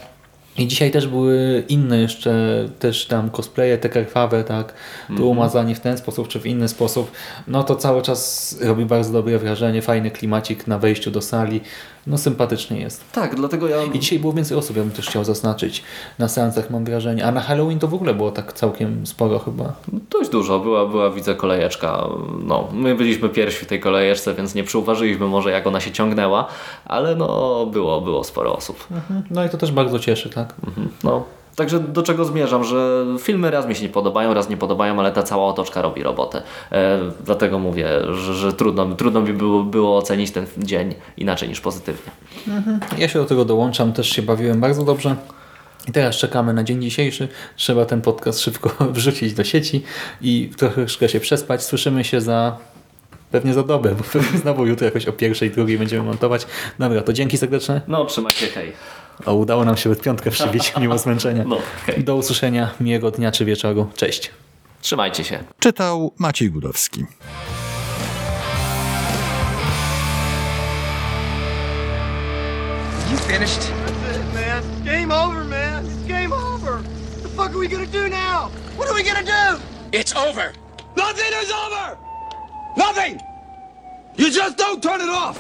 I dzisiaj też były inne jeszcze też tam cosplaye, te krwawe, tak, tu umazani w ten sposób czy w inny sposób. No to cały czas robi bardzo dobre wrażenie, fajny klimacik na wejściu do sali. No sympatycznie jest. Tak, dlatego ja... I dzisiaj było więcej osób, ja bym też chciał zaznaczyć. Na seansach mam wrażenie. A na Halloween to w ogóle było tak całkiem sporo chyba. Dość dużo, była, była widzę kolejeczka. No, my byliśmy pierwsi w tej kolejeczce, więc nie przyuważyliśmy może jak ona się ciągnęła, ale no było, było sporo osób. No i to też bardzo cieszy, tak? Mhm. No. Także do czego zmierzam, że filmy raz mi się nie podobają, raz nie podobają, ale ta cała otoczka robi robotę. E, dlatego mówię, że, że trudno, trudno mi było, było ocenić ten dzień inaczej niż pozytywnie. Ja się do tego dołączam, też się bawiłem bardzo dobrze. I teraz czekamy na dzień dzisiejszy. Trzeba ten podcast szybko wrzucić do sieci i troszeczkę się przespać. Słyszymy się za pewnie za dobę, bo znowu jutro jakoś o pierwszej, drugiej będziemy montować. Dobra, to dzięki serdeczne. No, trzymaj się, hej. O, udało nam się w piątkę przybić mimo zmęczenia. No, hej. Do usłyszenia, miłego dnia czy wieczoru. Cześć. Trzymajcie się. Czytał Maciej Gudowski. You finished? That's it, man. It's game over, man. It's game over. What the fuck are we gonna do now? What are we gonna do? It's over. Nothing is over! Nothing! You just don't turn it off!